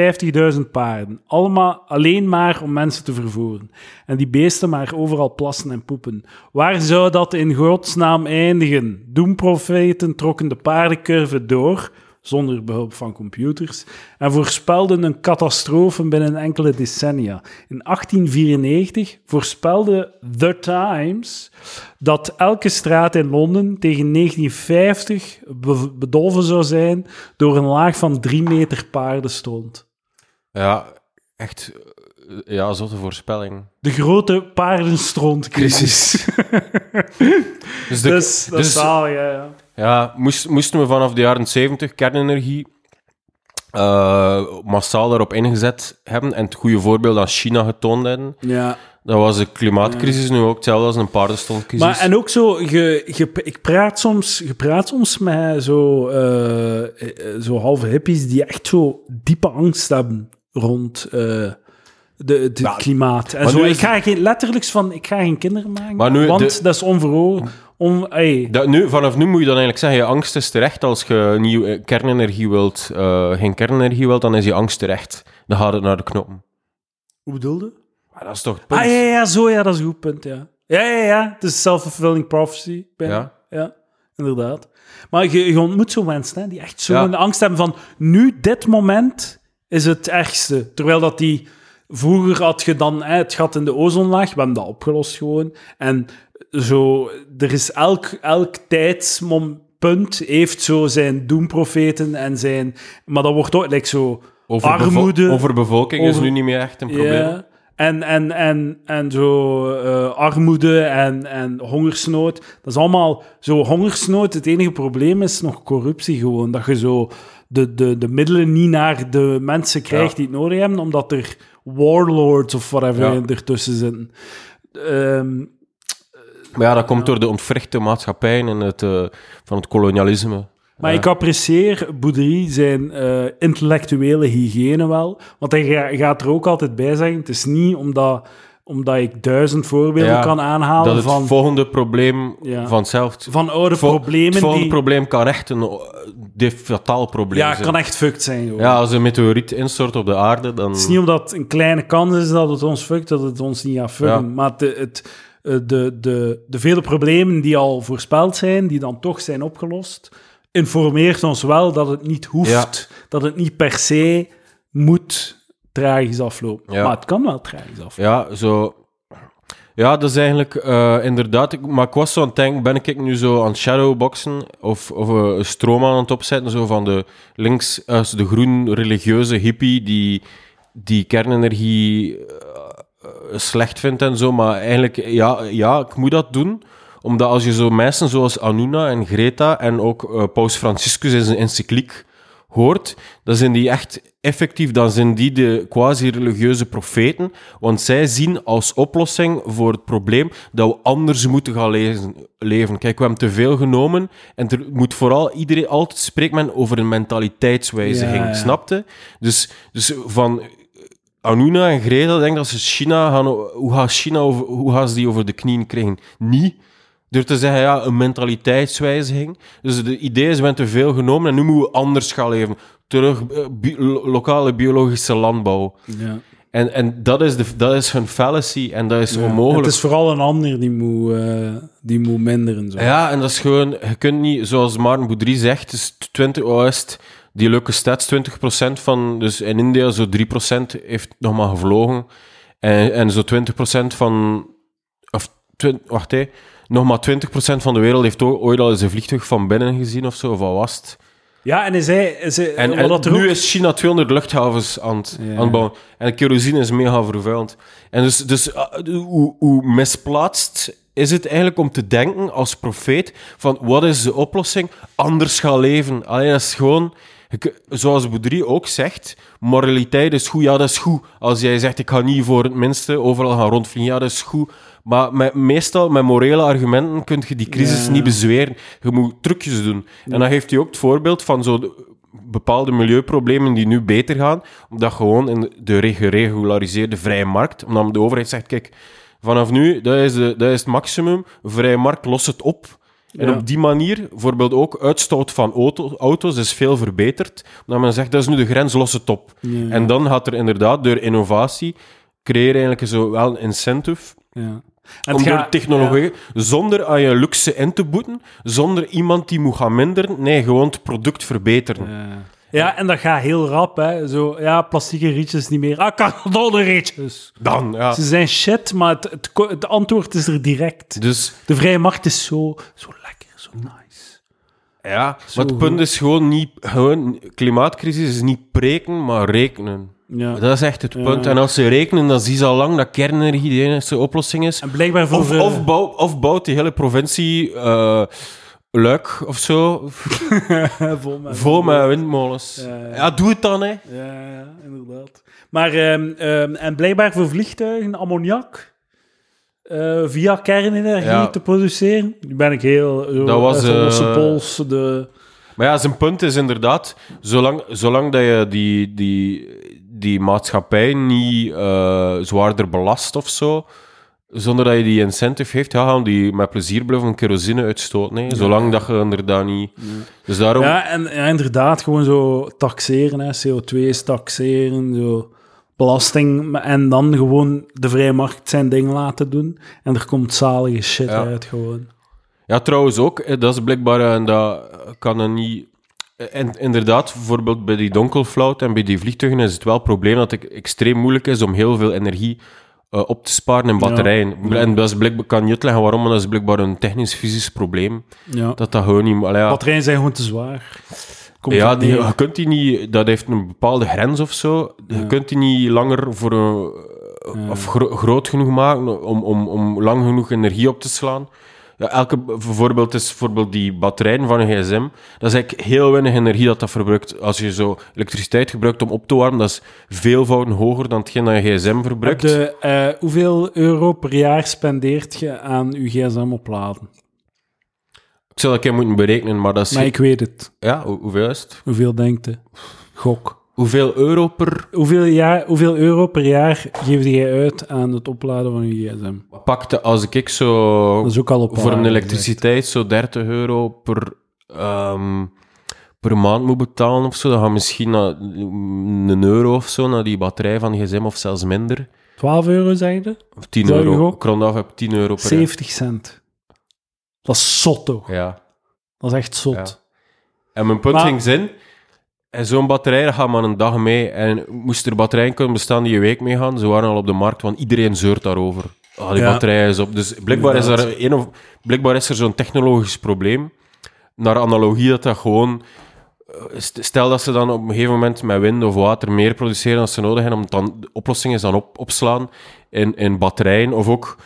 50.000 paarden. Allemaal alleen maar om mensen te vervoeren. En die beesten maar overal plassen en poepen. Waar zou dat in godsnaam eindigen? Doemprofeten trokken de paardencurve door, zonder behulp van computers, en voorspelden een catastrofe binnen enkele decennia. In 1894 voorspelde The Times dat elke straat in Londen tegen 1950 be- bedolven zou zijn door een laag van drie meter paardenstront. Ja, echt... eh, Ja, zotte voorspelling. De grote paardenstrontcrisis. Dus, de, dus, dus- ja, ja. Ja, moest, moesten we vanaf de jaren 70 kernenergie eh, massaal daarop ingezet hebben en het goede voorbeeld aan China getoond hebben. ja. Dat was de klimaatcrisis nu ook hetzelfde als een paardenstontcrisis. Maar en ook zo, je, je, ik praat soms, je praat soms met zo, eh, zo halve hippies die echt zo diepe angst hebben rond eh de, het klimaat. En zo, ik ga geen, letterlijk van, ik ga geen kinderen maken, nu want de- dat is onverhoor. Ey, Dat, nu, vanaf nu moet je dan eigenlijk zeggen, je angst is terecht. Als je nieuw, eh, kernenergie wilt, eh, geen kernenergie wilt, dan is je angst terecht. Dan gaat het naar de knoppen. hoe bedoelde? Maar dat is toch het punt? Ah, ja, ja, zo, ja, dat is een goed punt, ja. Ja, ja, ja, het is self-fulfilling prophecy. bijna. Ja. ja, inderdaad. Maar je, je ontmoet zo mensen hè, die echt zo'n Ja. angst hebben van nu, dit moment is het ergste. Terwijl dat die... Vroeger had je dan hè, het gat in de ozonlaag, we hebben dat opgelost gewoon. En zo, er is elk, elk tijdspunt heeft zo zijn doemprofeten en zijn... Maar dat wordt ook like zo... Armoede. Overbevolking is Over- nu niet meer echt een probleem. Ja. En, en, en, en zo eh, armoede en, en hongersnood. Dat is allemaal zo hongersnood. Het enige probleem is nog corruptie gewoon. Dat je zo de, de, de middelen niet naar de mensen krijgt Ja. die het nodig hebben, omdat er warlords of whatever Ja. ertussen zitten. Ehm, Maar ja, dat komt door de ontwrichte maatschappij en het, eh, van het kolonialisme. Maar Ja. ik apprecieer Boudry zijn eh, intellectuele hygiëne wel. Want hij ga- gaat er ook altijd bij zeggen: het is niet omdat, omdat ik duizend voorbeelden Ja, kan aanhalen dat het van, volgende probleem Ja. vanzelf... van oude Vol- problemen Het volgende die. probleem kan echt een eh, fataal probleem ja, zijn. kan echt fucked zijn. Ja, als een meteoriet instort op de aarde, dan... Het is niet omdat het een kleine kans is dat het ons fuckt, dat het ons niet gaat fucken. Ja. Maar het, eh, de, de, de vele problemen die al voorspeld zijn, die dan toch zijn opgelost, informeert ons wel dat het niet hoeft, dat het niet per se moet tragisch aflopen. Ja. Maar het kan wel tragisch aflopen. Ja, zo... Ja, dat is eigenlijk eh, inderdaad... Ik, maar ik was zo aan het denken, ben ik nu zo aan het shadowboxen of, of eh, een stroom aan het opzetten, zo van de links, eh, de groen religieuze hippie die, die kernenergie eh, eh, slecht vindt en zo, maar eigenlijk, ja, ja, ik moet dat doen, omdat als je zo mensen zoals Anuna en Greta en ook eh, Paus Franciscus in zijn encycliek hoort, dan zijn die echt effectief, dan zijn die de quasi-religieuze profeten, want zij zien als oplossing voor het probleem dat we anders moeten gaan lezen, leven. Kijk, we hebben te veel genomen en er moet vooral, iedereen, altijd spreekt men over een mentaliteitswijziging, Ja, ja. snapte? Dus, dus van Anuna en Greta, denk dat ze China gaan, hoe gaat China over, hoe gaan ze die over de knieën krijgen? Niet. Door te zeggen, ja, een mentaliteitswijziging. Dus het idee is, we hebben te veel genomen en nu moeten we anders gaan leven. Terug eh, bi- lokale biologische landbouw. Ja. En, en dat, is de, dat is hun fallacy en dat is Ja. onmogelijk. Het is vooral een ander die moet, eh, die moet minderen. Zo. Ja, en dat is gewoon, je kunt niet, zoals Maarten Boudry zegt, is 20, oh, is het die leuke stats, 20% van, dus in India zo 3% heeft nog maar gevlogen. En, en zo 20% van, of, wacht hé, nog maar 20% van de wereld heeft ooit al eens een vliegtuig van binnen gezien of zo, of wat was het? Ja, en hij zei... hij zei- En, en dat nu ook- is China 200 luchthavens aan het, Ja. aan het bouwen. En kerosine is mega vervuild. En dus, dus ah, hoe, hoe misplaatst is het eigenlijk om te denken als profeet van wat is de oplossing? Anders gaan leven. Alleen dat is gewoon... Zoals Boudry ook zegt, moraliteit is goed. Ja, dat is goed. Als jij zegt, ik ga niet voor het minste overal gaan rondvliegen, ja, dat is goed. Maar met, meestal met morele argumenten kun je die crisis Ja. niet bezweren. Je moet trucjes doen. En dan geeft hij ook het voorbeeld van zo de- bepaalde milieuproblemen die nu beter gaan, omdat gewoon in de re- geregulariseerde vrije markt, omdat de overheid zegt, kijk, vanaf nu, dat is, de, dat is het maximum, vrije markt lost het op. En Ja. op die manier, bijvoorbeeld ook uitstoot van auto, auto's is veel verbeterd, omdat men zegt, dat is nu de grens, los het op. Ja. En dan gaat er inderdaad, door innovatie, creëer eigenlijk zo wel een incentive Ja. En om door gaat- technologie, zonder aan je luxe in te boeten, zonder iemand die moet gaan minderen, nee, gewoon het product verbeteren. Ja. Ja, en dat gaat heel rap, hè. Zo, ja, plastieke rietjes niet meer. Ah, kartonnen Dan, ja. Ze zijn shit, maar het, het, antwoord is er direct. Dus De vrije markt is zo, zo lekker, zo nice. ja, Zo maar het punt is gewoon niet, gewoon, klimaatcrisis is niet preken, maar rekenen. Ja. Dat is echt het Ja. punt. En als ze rekenen, dan zien ze al lang dat kernenergie de enige oplossing is. En blijkbaar voor... Of, of, bouw, of bouwt die hele provincie eh Luik of zo vol met... vol met windmolens. Ja, ja. Ja, doe het dan, hè. Ja, ja, inderdaad. Maar, ehm, ehm, en blijkbaar voor vliegtuigen ammoniak eh, via kernenergie te produceren. Nu ben ik heel... Zo, Dat was, eh, pols, de... Maar ja, zijn punt is inderdaad, zolang, zolang dat je die, die, die maatschappij niet zwaarder belast of zo, zonder dat je die incentive heeft, ja, gaan die met plezier blijven kerosine uitstoten. hè. Zolang dat je inderdaad niet... Dus daarom... Ja, en ja, inderdaad, gewoon zo taxeren, hè, CO2 is taxeren, zo belasting, en dan gewoon de vrije markt zijn ding laten doen. En er komt zalige shit Ja. uit, gewoon. Ja, trouwens ook. Dat is blijkbaar, eh, en dat kan er niet... En inderdaad, bijvoorbeeld bij die donkelflout en bij die vliegtuigen is het wel het probleem dat het extreem moeilijk is om heel veel energie eh, op te sparen in batterijen. Ja. En dat is blijkbaar, kan je uitleggen waarom, maar dat is blijkbaar een technisch-fysisch probleem. Ja. Dat dat gewoon niet... Allee, ja. Batterijen zijn gewoon te zwaar. Komt ja, die, je kunt die niet... Dat heeft een bepaalde grens of zo. Je kunt die niet langer voor een... Ja. Of gro- groot genoeg maken om, om, om lang genoeg energie op te slaan. Ja, elke voorbeeld is bijvoorbeeld die batterijen van een gsm. Dat is eigenlijk heel weinig energie dat dat verbruikt. Als je zo elektriciteit gebruikt om op te warmen, dat is veelvoud hoger dan hetgeen dat je gsm verbruikt. de, eh, hoeveel euro per jaar spendeert je aan uw gsm opladen? Ik zou dat een keer moeten berekenen, maar dat is... Maar ik weet het. Ja, hoe- hoeveel is het? Hoeveel denkt je? Gok. Hoeveel euro per... Hoeveel, jaar, hoeveel euro per jaar geef jij uit aan het opladen van je gsm? Pakte als ik zo... Dat is ook al op voor een elektriciteit zo 30 euro per, ehm, per maand moet betalen of zo. Dan gaat misschien een euro of zo naar die batterij van gsm of zelfs minder. gezegd. 12 euro, zeg je? Of 10 Zou je euro. Ik rond af heb 10 euro per 70 cent. Dat is zot, toch? Ja. Dat is echt zot. Ja. En mijn punt Maar- ging zin. En zo'n batterij dat gaat maar een dag mee. En moest er batterijen kunnen bestaan die een week meegaan, ze waren al op de markt, want iedereen zeurt daarover. Ah, die Ja. batterij is op. Dus blijkbaar is, er een of, blijkbaar is er zo'n technologisch probleem. Naar analogie dat dat gewoon... eh, st- Stel dat ze dan op een gegeven moment met wind of water meer produceren dan ze nodig hebben, om dan, de oplossing is dan op, opslaan in, in batterijen of ook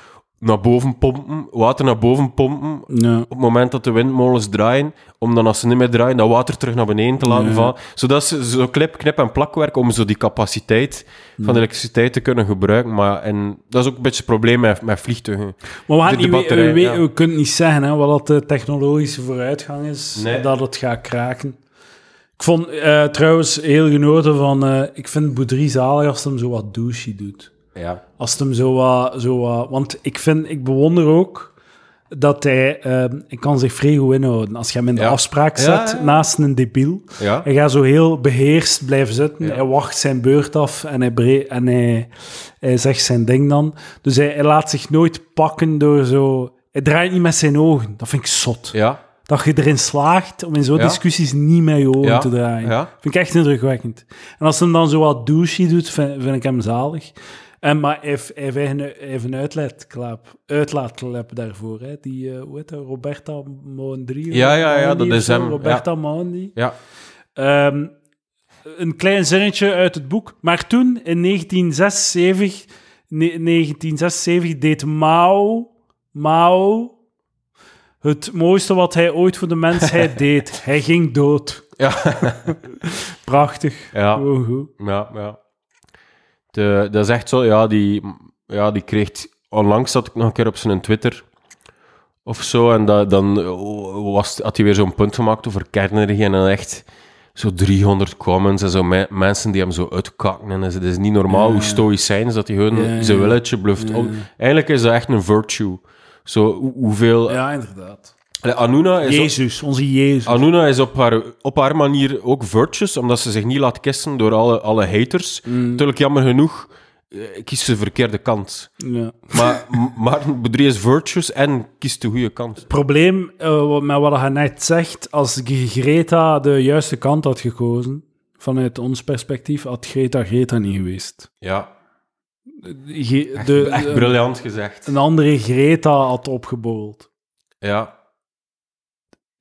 naar boven pompen, water naar boven pompen, Ja. op het moment dat de windmolens draaien, om dan als ze niet meer draaien, dat water terug naar beneden te laten Ja. vallen. Zodat ze zo knip, knip en plakwerk om zo die capaciteit van de elektriciteit te kunnen gebruiken. Maar en dat is ook een beetje het probleem met, met vliegtuigen. Maar we, gaan De- niet, we, batterij, we, kunnen niet zeggen hè, wat de technologische vooruitgang is, Nee. dat het gaat kraken. Ik vond eh, trouwens heel genoten van... eh, ik vind Boudry zalig als hij hem zo wat douchey doet. Ja. Als het hem zo wat... Zo wat want ik, vind, ik bewonder ook dat hij... hij kan zich vrij goed inhouden. Als je hem in de Ja. afspraak zet ja, ja. naast een debiel... Ja. Hij gaat zo heel beheerst blijven zitten. Ja. Hij wacht zijn beurt af en hij, bre- en hij, hij zegt zijn ding dan. Dus hij, hij laat zich nooit pakken door zo... Hij draait niet met zijn ogen. Dat vind ik zot. Ja. Dat je erin slaagt om in zo'n Ja. discussies niet met je ogen Ja. te draaien. Ja. Vind ik echt indrukwekkend. En als hij hem dan zo wat douchey doet, vind, vind ik hem zalig. En, maar heeft, hij heeft een, uitlaatklep, uitlaatklep daarvoor. Hè. Die, eh, hoe heet dat? Roberta Mondri? Ja, ja, ja, dat is hem, Roberta Mondi. Ja. Ehm, een klein zinnetje uit het boek. Maar toen, in 1976, ne- 1976 deed Mao, Mao het mooiste wat hij ooit voor de mensheid deed. Hij ging dood. Ja. Prachtig. Ja. Goed. Ja, ja. De, dat is echt zo, ja, die, ja, die kreeg... Onlangs zat ik nog een keer op zijn Twitter of zo, en dat, dan was, had hij weer zo'n punt gemaakt over kernenergie, en dan echt zo 300 comments en zo me- mensen die hem zo uitkakken. En het is niet normaal Ja. hoe stoïcijns dat hij gewoon Ja, ja. zijn willetje bluft. Om- Eigenlijk is dat echt een virtue. Zo, hoe- hoeveel... Ja, inderdaad. Allee, Anuna is... Jezus, onze Jezus. Anuna is op haar, op haar manier ook virtuous, omdat ze zich niet laat kissen door alle, alle haters. Mm, Natuurlijk, jammer genoeg, eh, kiest ze de verkeerde kant. ja. Maar M- Maarten Boudry is virtuous en kiest de goede kant. Het probleem eh, met wat hij net zegt, als Greta de juiste kant had gekozen, vanuit ons perspectief, had Greta Greta niet geweest. Ja, Ge- echt, de, echt de- briljant gezegd. een andere Greta had opgebold. Ja,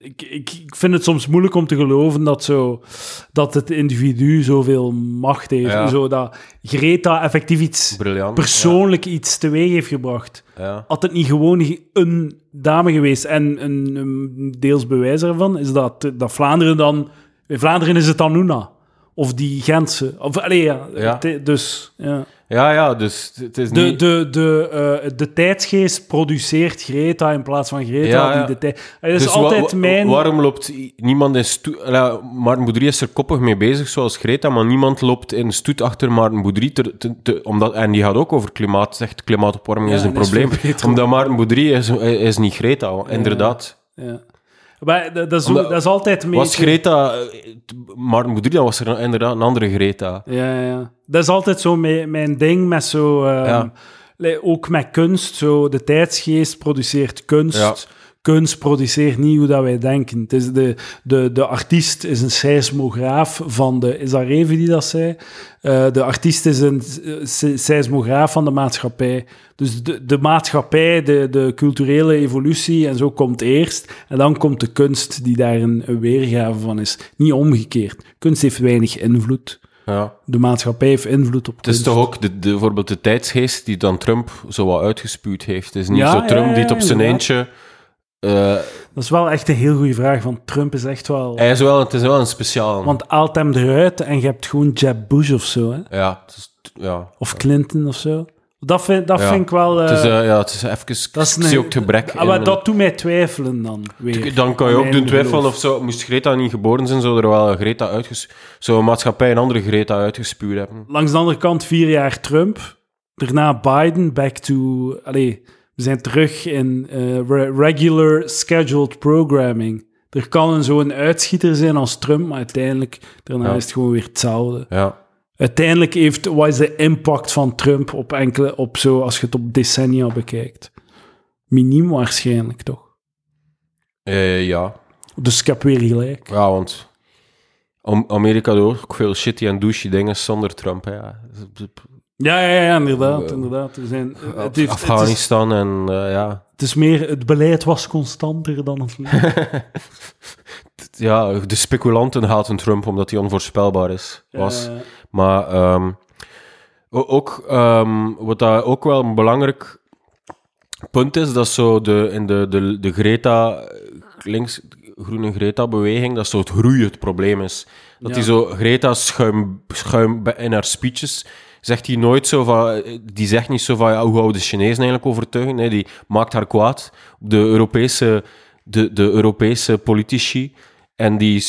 Ik, ik, ik vind het soms moeilijk om te geloven dat, zo, dat het individu zoveel macht heeft. Ja. Zo dat Greta effectief iets persoonlijk iets teweeg heeft gebracht. Ja. Had het niet gewoon een dame geweest en een, een deels bewijs ervan is dat, dat Vlaanderen dan... In Vlaanderen is het dan Nuna. Of die Gentse. Of, allee, ja. Dus, ja. Ja, ja, dus het is De, niet... de, de, eh, de tijdsgeest produceert Greta in plaats van Greta Ja, ja. die de tijd... Dat is Dus altijd wa- mijn... Waarom loopt niemand in stoet... Ja, Maarten Boudry is er koppig mee bezig, zoals Greta, maar niemand loopt in stoet achter Maarten Boudry. Te, te, te- omdat, en die gaat ook over klimaat, zegt klimaatopwarming is een is probleem. omdat Maarten Boudry is, is niet Greta, inderdaad. Ja. Maar dat, is, ook- dat is altijd mee... Was Greta... eh, Boudry, dan was er inderdaad een andere Greta. Ja, ja. Dat is altijd zo mijn, mijn ding met zo... ehm, Ja. ook met kunst, zo de tijdsgeest produceert kunst. Ja. Kunst produceert niet hoe dat wij denken. Het is de, de, de artiest is een seismograaf van de... Is dat Reven die dat zei? Eh, de artiest is een se- seismograaf van de maatschappij. Dus de, de maatschappij, de, de culturele evolutie en zo komt eerst. En dan komt de kunst die daar een, een weergave van is. Niet omgekeerd. Kunst heeft weinig invloed. Ja. De maatschappij heeft invloed op Het is kunst. toch ook de, de, bijvoorbeeld de tijdsgeest die dan Trump zo wat uitgespuwd heeft. Het is niet Ja, zo Trump ja, die het op zijn inderdaad. eentje... eh, Dat is wel echt een heel goede vraag, want Trump is echt wel... hij is wel, het is wel een speciaal. Want haalt hem eruit en je hebt gewoon Jeb Bush of zo, hè? Ja, het is, ja. Of Clinton of zo. Dat vind, dat Ja. vind ik wel... eh, het is, eh, ja, het is even... dat is ik zie ook het gebrek Ah, maar in- dat doet mij twijfelen dan weer. Dan kan je ook doen twijfelen of zo. Moest Greta niet geboren zijn, zou er wel een Greta uitges... Zou een maatschappij een andere Greta uitgespuwd hebben. Langs de andere kant vier jaar Trump. Daarna Biden, back to... Allee, we zijn terug in eh, re- regular scheduled programming. Er kan een zo'n uitschieter zijn als Trump, maar uiteindelijk daarna Ja. is het gewoon weer hetzelfde. Ja. Uiteindelijk heeft, wat is de impact van Trump op enkele, op zo, als je het op decennia bekijkt? Miniem waarschijnlijk, toch? Eh, ja. Dus ik heb weer gelijk. Ja, want... Am- Amerika doet ook veel shitty en douchey dingen zonder Trump. Hè. Ja. Ja, ja, inderdaad. Eh, inderdaad. Er zijn, het, heeft, het, is, Afghanistan en eh, ja... het is meer, het beleid was constanter dan het. Ja, de speculanten haten Trump omdat hij onvoorspelbaar is. Was. Eh, Maar ehm, ook, ehm, wat dat ook wel een belangrijk punt is, dat zo de, in de, de, de Greta, eh, links, groene Greta-beweging, dat zo het groeien het probleem is. Dat Ja. die zo, Greta schuim, schuim in haar speeches, zegt hij nooit zo van, die zegt niet zo van, ja, hoe houden de Chinezen eigenlijk overtuigen? Nee, die maakt haar kwaad. De Europese, de, de Europese politici. En die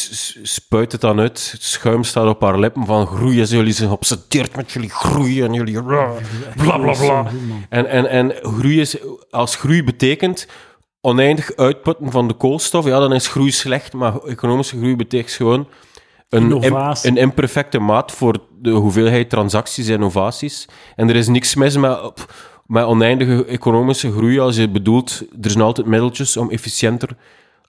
spuit het dan uit. Het schuim staat op haar lippen van groeien. Jullie zijn geobsedeerd met jullie groeien. En jullie... Bla, bla, bla. En, en, en groei is, als groei betekent oneindig uitputten van de koolstof, ja, dan is groei slecht. Maar economische groei betekent gewoon een, im- een imperfecte maat voor de hoeveelheid transacties en innovaties. En er is niks mis met, met oneindige economische groei als je bedoelt, er zijn altijd middeltjes om efficiënter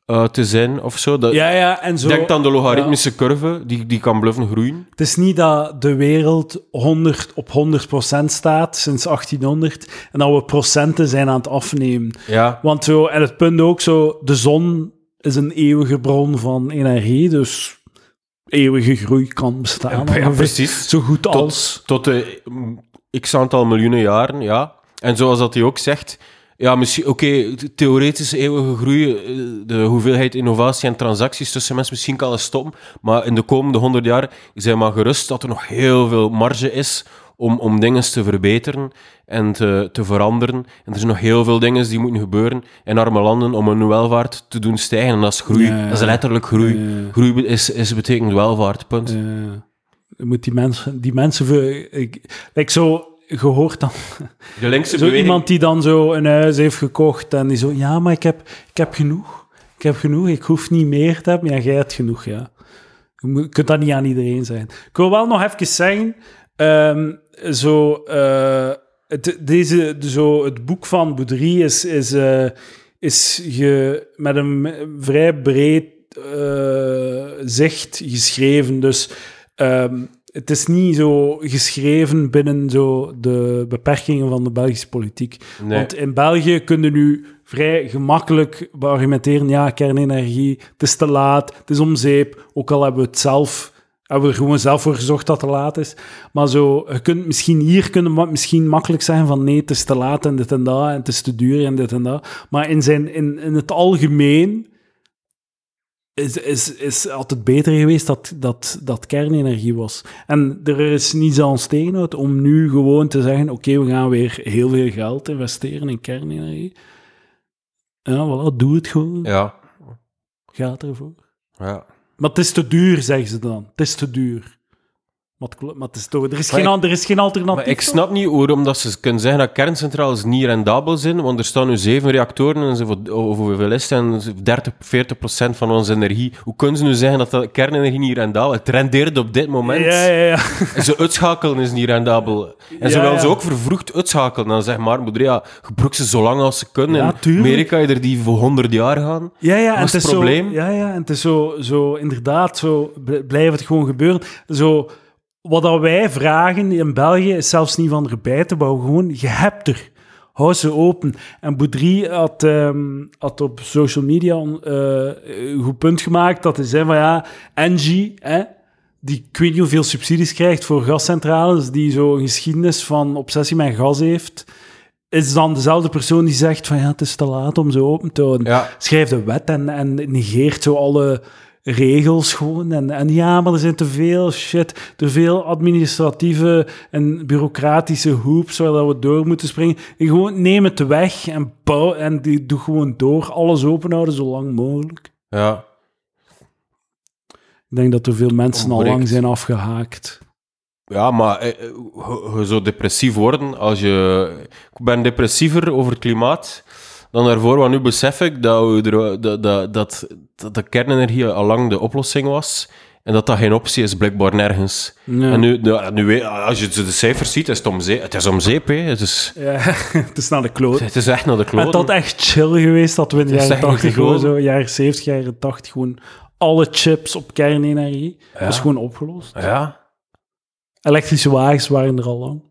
eh, te zijn of zo. Dat, ja, ja, en zo... Denk aan de logaritmische curve, die, die kan bluffen groeien. Het is niet dat de wereld 100 op 100% staat sinds 1800 en dat we procenten zijn aan het afnemen. Ja, Want zo, en het punt ook zo, de zon is een eeuwige bron van energie, dus eeuwige groei kan bestaan. ja, precies. Zo goed als. Tot de mm, x aantal miljoenen jaren, ja. En zoals dat hij ook zegt, ja, misschien, oké, de theoretische eeuwige groei, eh, de hoeveelheid innovatie en transacties tussen mensen, misschien kan het stoppen, maar in de komende honderd jaar zijn maar gerust dat er nog heel veel marge is om, om dingen te verbeteren en te, te veranderen. En er zijn nog heel veel dingen die moeten gebeuren in arme landen om hun welvaart te doen stijgen. En dat is groei. Ja, ja. Dat is letterlijk groei. Ja. Groei is, is betekent welvaart, punt. je moet die mensen, die mensen, ik, like zo gehoord dan. De linkse Zo beweging... iemand die dan zo een huis heeft gekocht en die zo, ja, maar ik heb, ik heb genoeg. Ik heb genoeg, ik hoef niet meer te hebben. Ja, jij hebt genoeg, ja. Je kunt dat niet aan iedereen zijn. Ik wil wel nog even zeggen, ehm, zo, eh, het, deze, zo, het boek van Boudry is, is, eh, is ge, met een vrij breed eh, zicht geschreven. Dus ehm, het is niet zo geschreven binnen zo de beperkingen van de Belgische politiek. Nee. Want in België kunnen nu vrij gemakkelijk beargumenteren, ja, kernenergie, het is te laat, het is om zeep, ook al hebben we het zelf, hebben we er gewoon zelf voor gezorgd dat het te laat is. Maar zo, je kunt misschien hier kunnen misschien makkelijk zijn van nee, het is te laat en dit en dat, en het is te duur en dit en dat. Maar in, zijn, in, in het algemeen is, is, is altijd beter geweest dat, dat, dat kernenergie was. En er is niets aan ons tegenhoudt om nu gewoon te zeggen, oké, we gaan weer heel veel geld investeren in kernenergie. Ja, voilà, doe het gewoon. Ja. Ga ervoor. ja. Maar het is te duur, zeggen ze dan. Het is te duur. Maar, het maar het is toch, er, is Maar geen, ik- er is geen alternatief. Maar ik snap niet waarom dat ze kunnen zeggen dat kerncentrales niet rendabel zijn, want er staan nu zeven reactoren en ze, voor- over hoeveel is? En ze- 30, 40 procent van onze energie. Hoe kunnen ze nu zeggen dat de kernenergie niet rendabel is? Het rendeert op dit moment. Ja, ja, ja. En ze uitschakelen is niet rendabel. En ze willen ze ook vervroegd uitschakelen. Dan zeg maar, moeder, ja, gebruik ze zo lang als ze kunnen. Ja, In. Amerika je er die voor 100 jaar gaan. Ja, ja, en is het is probleem? Zo, ja, ja, en het is zo, zo inderdaad, zo bl- blijft het gewoon gebeuren. Zo, wat dat wij vragen in België is zelfs niet van erbij te bouwen, gewoon, je hebt er. Hou ze open. En Boudry had, ehm, had op social media eh, een goed punt gemaakt dat hij zei van ja, Engie, hè, die ik weet niet hoeveel subsidies krijgt voor gascentrales, die zo'n geschiedenis van obsessie met gas heeft, is dan dezelfde persoon die zegt van ja, het is te laat om ze open te houden Ja, schrijft een wet en, en negeert zo alle regels gewoon. En, en ja, maar er zijn te veel shit, te veel administratieve en bureaucratische hoops waar dat we door moeten springen. En gewoon neem het weg en bouw en die doe gewoon door. Alles openhouden zo lang mogelijk. ja. Ik denk dat er veel mensen al lang zijn afgehaakt. Ja, maar eh, eh, je, je zou depressief worden als je... Ik ben depressiever over het klimaat dan daarvoor, want nu besef ik dat, we er, dat, dat, dat, dat de kernenergie al lang de oplossing was en dat dat geen optie is, blijkbaar nergens. Ja. En nu, nu, als je de cijfers ziet, is het om zeep. Het is om zeep, hè. Het is, Ja, het is naar de kloot. het is echt naar de Het kloten. had echt chill geweest dat we in de Het jaren echt 80, gewoon- gewoon zo, jaren 70, jaren 80, gewoon alle chips op kernenergie. Dat is Ja. gewoon opgelost. Ja. Elektrische wagens waren er al lang.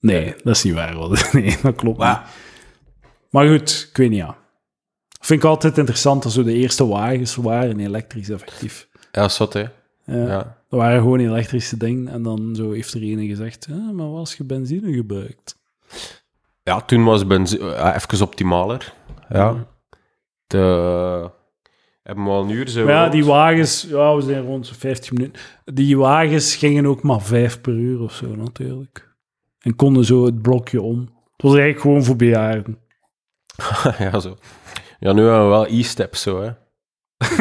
Nee, dat is niet waar. Nee, dat klopt niet. Maar, goed, ik weet niet, ja. Vind ik altijd interessant dat zo de eerste wagens waren elektrisch effectief. ja, zot, hè. Ja, Ja. Dat waren gewoon elektrische dingen. En dan zo heeft er ene gezegd, "Ja, maar wat als je benzine gebruikt? ja, toen was benzine ja, even optimaler. Ja. De, hebben we al een uur, Maar ja, die wagens, ja, we zijn rond zo'n 15 minuten. Die wagens gingen ook maar 5 per uur of zo, natuurlijk. En konden zo het blokje om. Het was eigenlijk gewoon voor bejaarden. ja, zo. Ja, nu hebben we wel e-step zo, hè.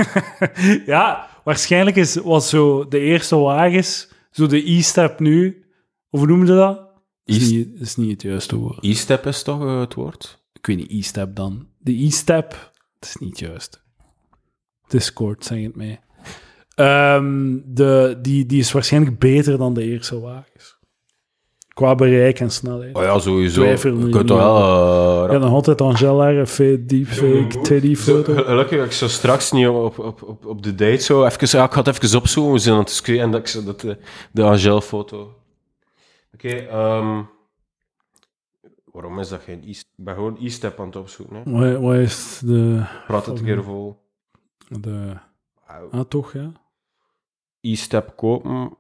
ja, waarschijnlijk is, was zo de eerste wagens, zo de e-step nu, of hoe noemen ze dat? Is niet, is niet het juiste woord. E-step is toch eh, het woord? Ik weet niet, e-step dan. De e-step, dat is niet juist. Discord, zeg het mij. Ehm, de, die, die is waarschijnlijk beter dan de eerste wagens. Qua bereik en snelheid. Oh ja, sowieso. Twijfel Je kunt toch wel... eh, Ja, nog altijd Angela, fake deepfake, teddy foto. gelukkig dat ik zo straks niet op, op, op, op de date zo even... Ja, ik ga het even opzoeken, we zijn aan het screenen en dat ik zo dat, de, de Angel-foto... Oké, ehm, waarom is dat geen e Ik ben gewoon e-step aan het opzoeken, hè. Wat, wat is de... Praat het een keer vol. de ah, toch, ja? E-step kopen,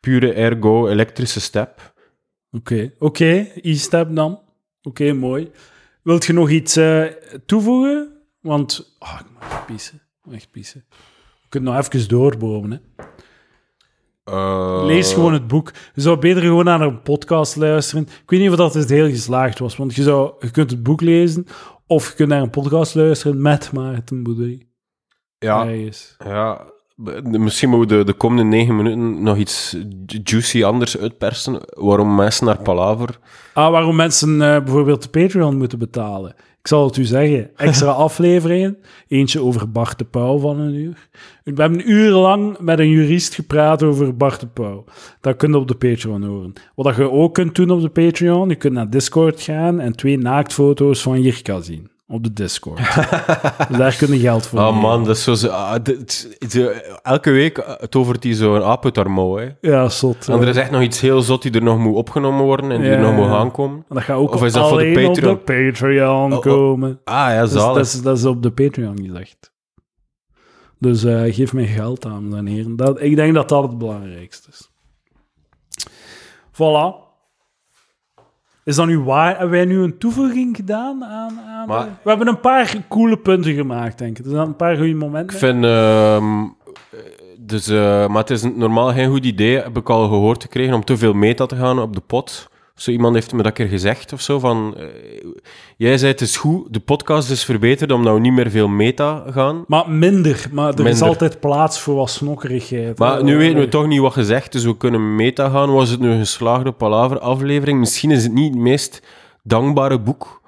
pure ergo, elektrische step. Oké, oké, e-step dan. Oké, mooi. Wilt je nog iets eh, toevoegen? Want, ah, ik moet echt pissen. Echt pissen. Je kunt nog even doorbomen, hè. Eh, Lees gewoon het boek. Je zou beter gewoon naar een podcast luisteren. Ik weet niet of dat het heel geslaagd was, want je, zou, je kunt het boek lezen of je kunt naar een podcast luisteren met Maarten Boudry. Ja, ja. Misschien moeten we de, de komende negen minuten nog iets ju- juicy anders uitpersen. Waarom mensen naar Palaver... Ah, waarom mensen eh, bijvoorbeeld de Patreon moeten betalen. Ik zal het u zeggen. Extra afleveringen. Eentje over Bart de Pauw van een uur. We hebben een uur lang met een jurist gepraat over Bart de Pauw. Dat kun je op de Patreon horen. Wat je ook kunt doen op de Patreon, je kunt naar Discord gaan en twee naaktfoto's van Jirka zien. Op de Discord. dus daar kun je geld voor Oh man, dat is zo... zo- ah, dit- dit- elke week uh, tovert hij zo'n aap uit haar mouw, hè. Ja, zot. En er is echt nog iets heel zot die er nog moet opgenomen worden en die er nog moet aankomen. Dat gaat ook Of is dat voor de Patreon? op de Patreon Oh, oh. komen. Ah, ja, Dus zalig. dat, is, dat is op de Patreon gezegd. Dus eh, geef mij geld, dames en heren. Dat, ik denk dat dat het belangrijkste is. Voilà. Is dat nu waar? Hebben wij nu een toevoeging gedaan aan... aan Maar- de- We hebben een paar coole punten gemaakt, denk ik. Er zijn een paar goede Ik momenten. vind... ehm, dus, eh, maar het is normaal geen goed idee, heb ik al gehoord gekregen, om te veel meta te gaan op de pot. Zo iemand heeft me dat keer gezegd of zo van... eh, jij zei het is goed, de podcast is verbeterd omdat we niet meer veel meta gaan. Maar minder. Maar er is altijd plaats voor wat snokkerigheid. Maar hè. nu weten we toch niet wat gezegd, dus we kunnen meta gaan. Was het nu een geslaagde palaver-aflevering? Misschien is het niet het meest dankbare boek,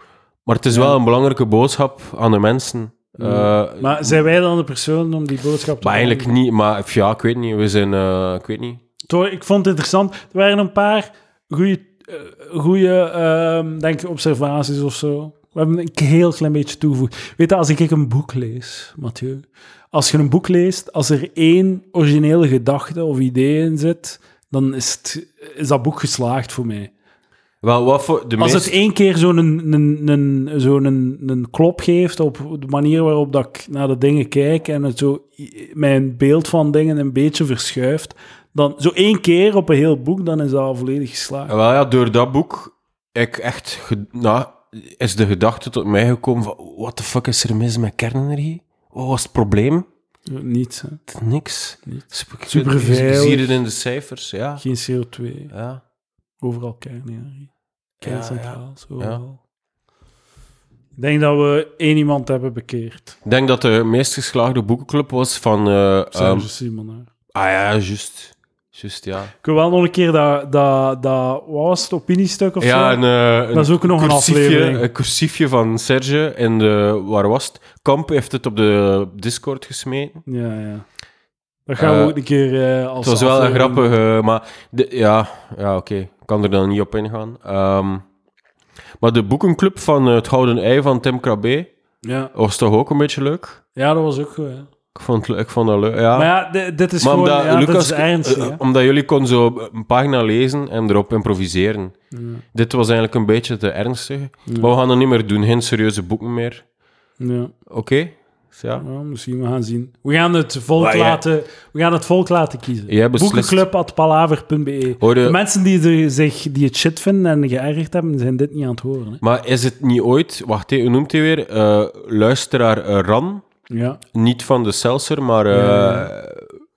maar het is Ja. wel een belangrijke boodschap aan de mensen. Eh, Maar zijn wij dan de persoon om die boodschap te maar eigenlijk niet, maar ja, ik weet niet. We zijn, eh, ik weet niet. Toch, ik vond het interessant. Er waren een paar goede, goede ehm, denk ik, observaties of zo. We hebben een heel klein beetje toegevoegd. Weet je, als ik een boek lees, Mathieu, als je een boek leest, als er één originele gedachte of idee in zit, dan is, het, is dat boek geslaagd voor mij. Wel, wat voor de Als het één keer zo'n een, een, een, zo'n een, een klop geeft op de manier waarop dat ik naar de dingen kijk en het zo mijn beeld van dingen een beetje verschuift, dan zo één keer op een heel boek, dan is dat volledig geslaagd. Wel ja, door dat boek ik echt, nou, is de gedachte tot mij gekomen van what the fuck is er mis met kernenergie? Wat was het probleem? Niet, hè. Niks. Niets. Super Superveilig. Je ziet het in de cijfers, ja. geen CO2, ja. overal kernenergie. Kerncentraals, ja. overal. Ik denk dat we één iemand hebben bekeerd. Ik denk dat de meest geslaagde boekenclub was van... ehm, Serge Simonaar. ah ja, juist. Juist, ja. Ik wil wel nog een keer dat, dat, dat wat was het, opiniestuk of Ja, zo? een, eh, Dat is ook nog een cursiefje- aflevering. Een cursiefje van Serge in de... Waar was het? Kamp heeft het op de Discord gesmeten. Ja, ja. Dat gaan we Eh, ook een keer eh, als Het was wel een grappige... Maar de, ja, ja oké. Ik kan er dan niet op ingaan. Ehm, maar de boekenclub van eh, Het Gouden Ei van Tim Krabbe Ja. was toch ook een beetje leuk? ja, dat was ook goed. hè. Ik vond, ik vond dat leuk, ja. Maar ja, di- dit is Maar gewoon... omdat, ja, Lucas, is ernstig, eh, omdat jullie kon zo een pagina lezen en erop improviseren. Ja. Dit was eigenlijk een beetje te ernstig. Maar we gaan dat niet meer doen. Geen serieuze boeken meer. Ja. Oké? Dus ja. Ja, misschien we gaan zien. We gaan het volk, Maar laten, we gaan het volk laten kiezen. Boekenclub.palaver.be De mensen die, er, zich, die het shit vinden en geërgerd hebben, zijn dit niet aan het horen. Hè. Maar is het niet ooit... Wacht, hoe noemt hij weer? Eh, luisteraar eh, Ran. Ja. Niet van de Seltzer, maar eh, Ja.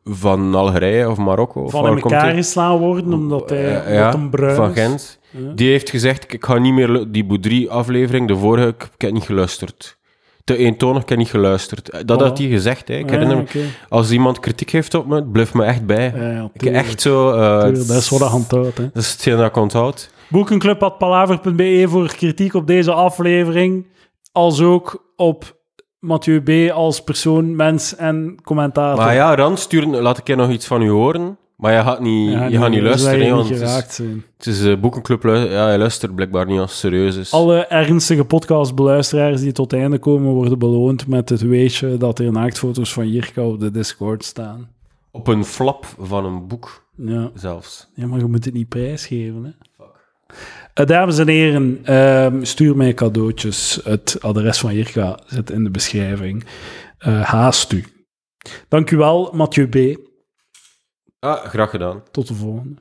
van Algerije of Marokko. Of Van in elkaar geslaan worden, omdat hij omdat ja, hem bruin van. Gent. Ja. Die heeft gezegd, ik ga niet meer... Die Boudry-aflevering, de vorige, ik, ik heb niet geluisterd. Te eentonig, ik heb niet geluisterd. Eh, Dat Oh. had hij gezegd, hè. Ik herinner me. Als iemand kritiek heeft op me, het blijft me echt bij. Ik echt zo... dat is wat houdt. Hè. Dat is hetgeen dat ik onthoud. Boekenclub.palaver.be voor kritiek op deze aflevering. Als ook op Mathieu B. als persoon, mens en commentator. Maar ja, Rand, stuur, laat ik je nog iets van u horen. Maar je gaat niet, Ja, je gaat niet luisteren, niet het is, zijn. het is eh, boekenclub. lu- Ja, hij luistert blijkbaar niet als het serieus is. Alle ernstige podcastbeluisteraars die tot het einde komen, worden beloond met het weetje dat er naaktfoto's van Jirka op de Discord staan. Op een flap van een boek Ja, zelfs. ja maar je moet het niet prijsgeven. Hè? Eh, dames en heren, ehm, stuur mij cadeautjes. Het adres van Jirka zit in de beschrijving. Eh, haast u. Dank u wel, Mathieu B. Ah, graag gedaan. Tot de volgende.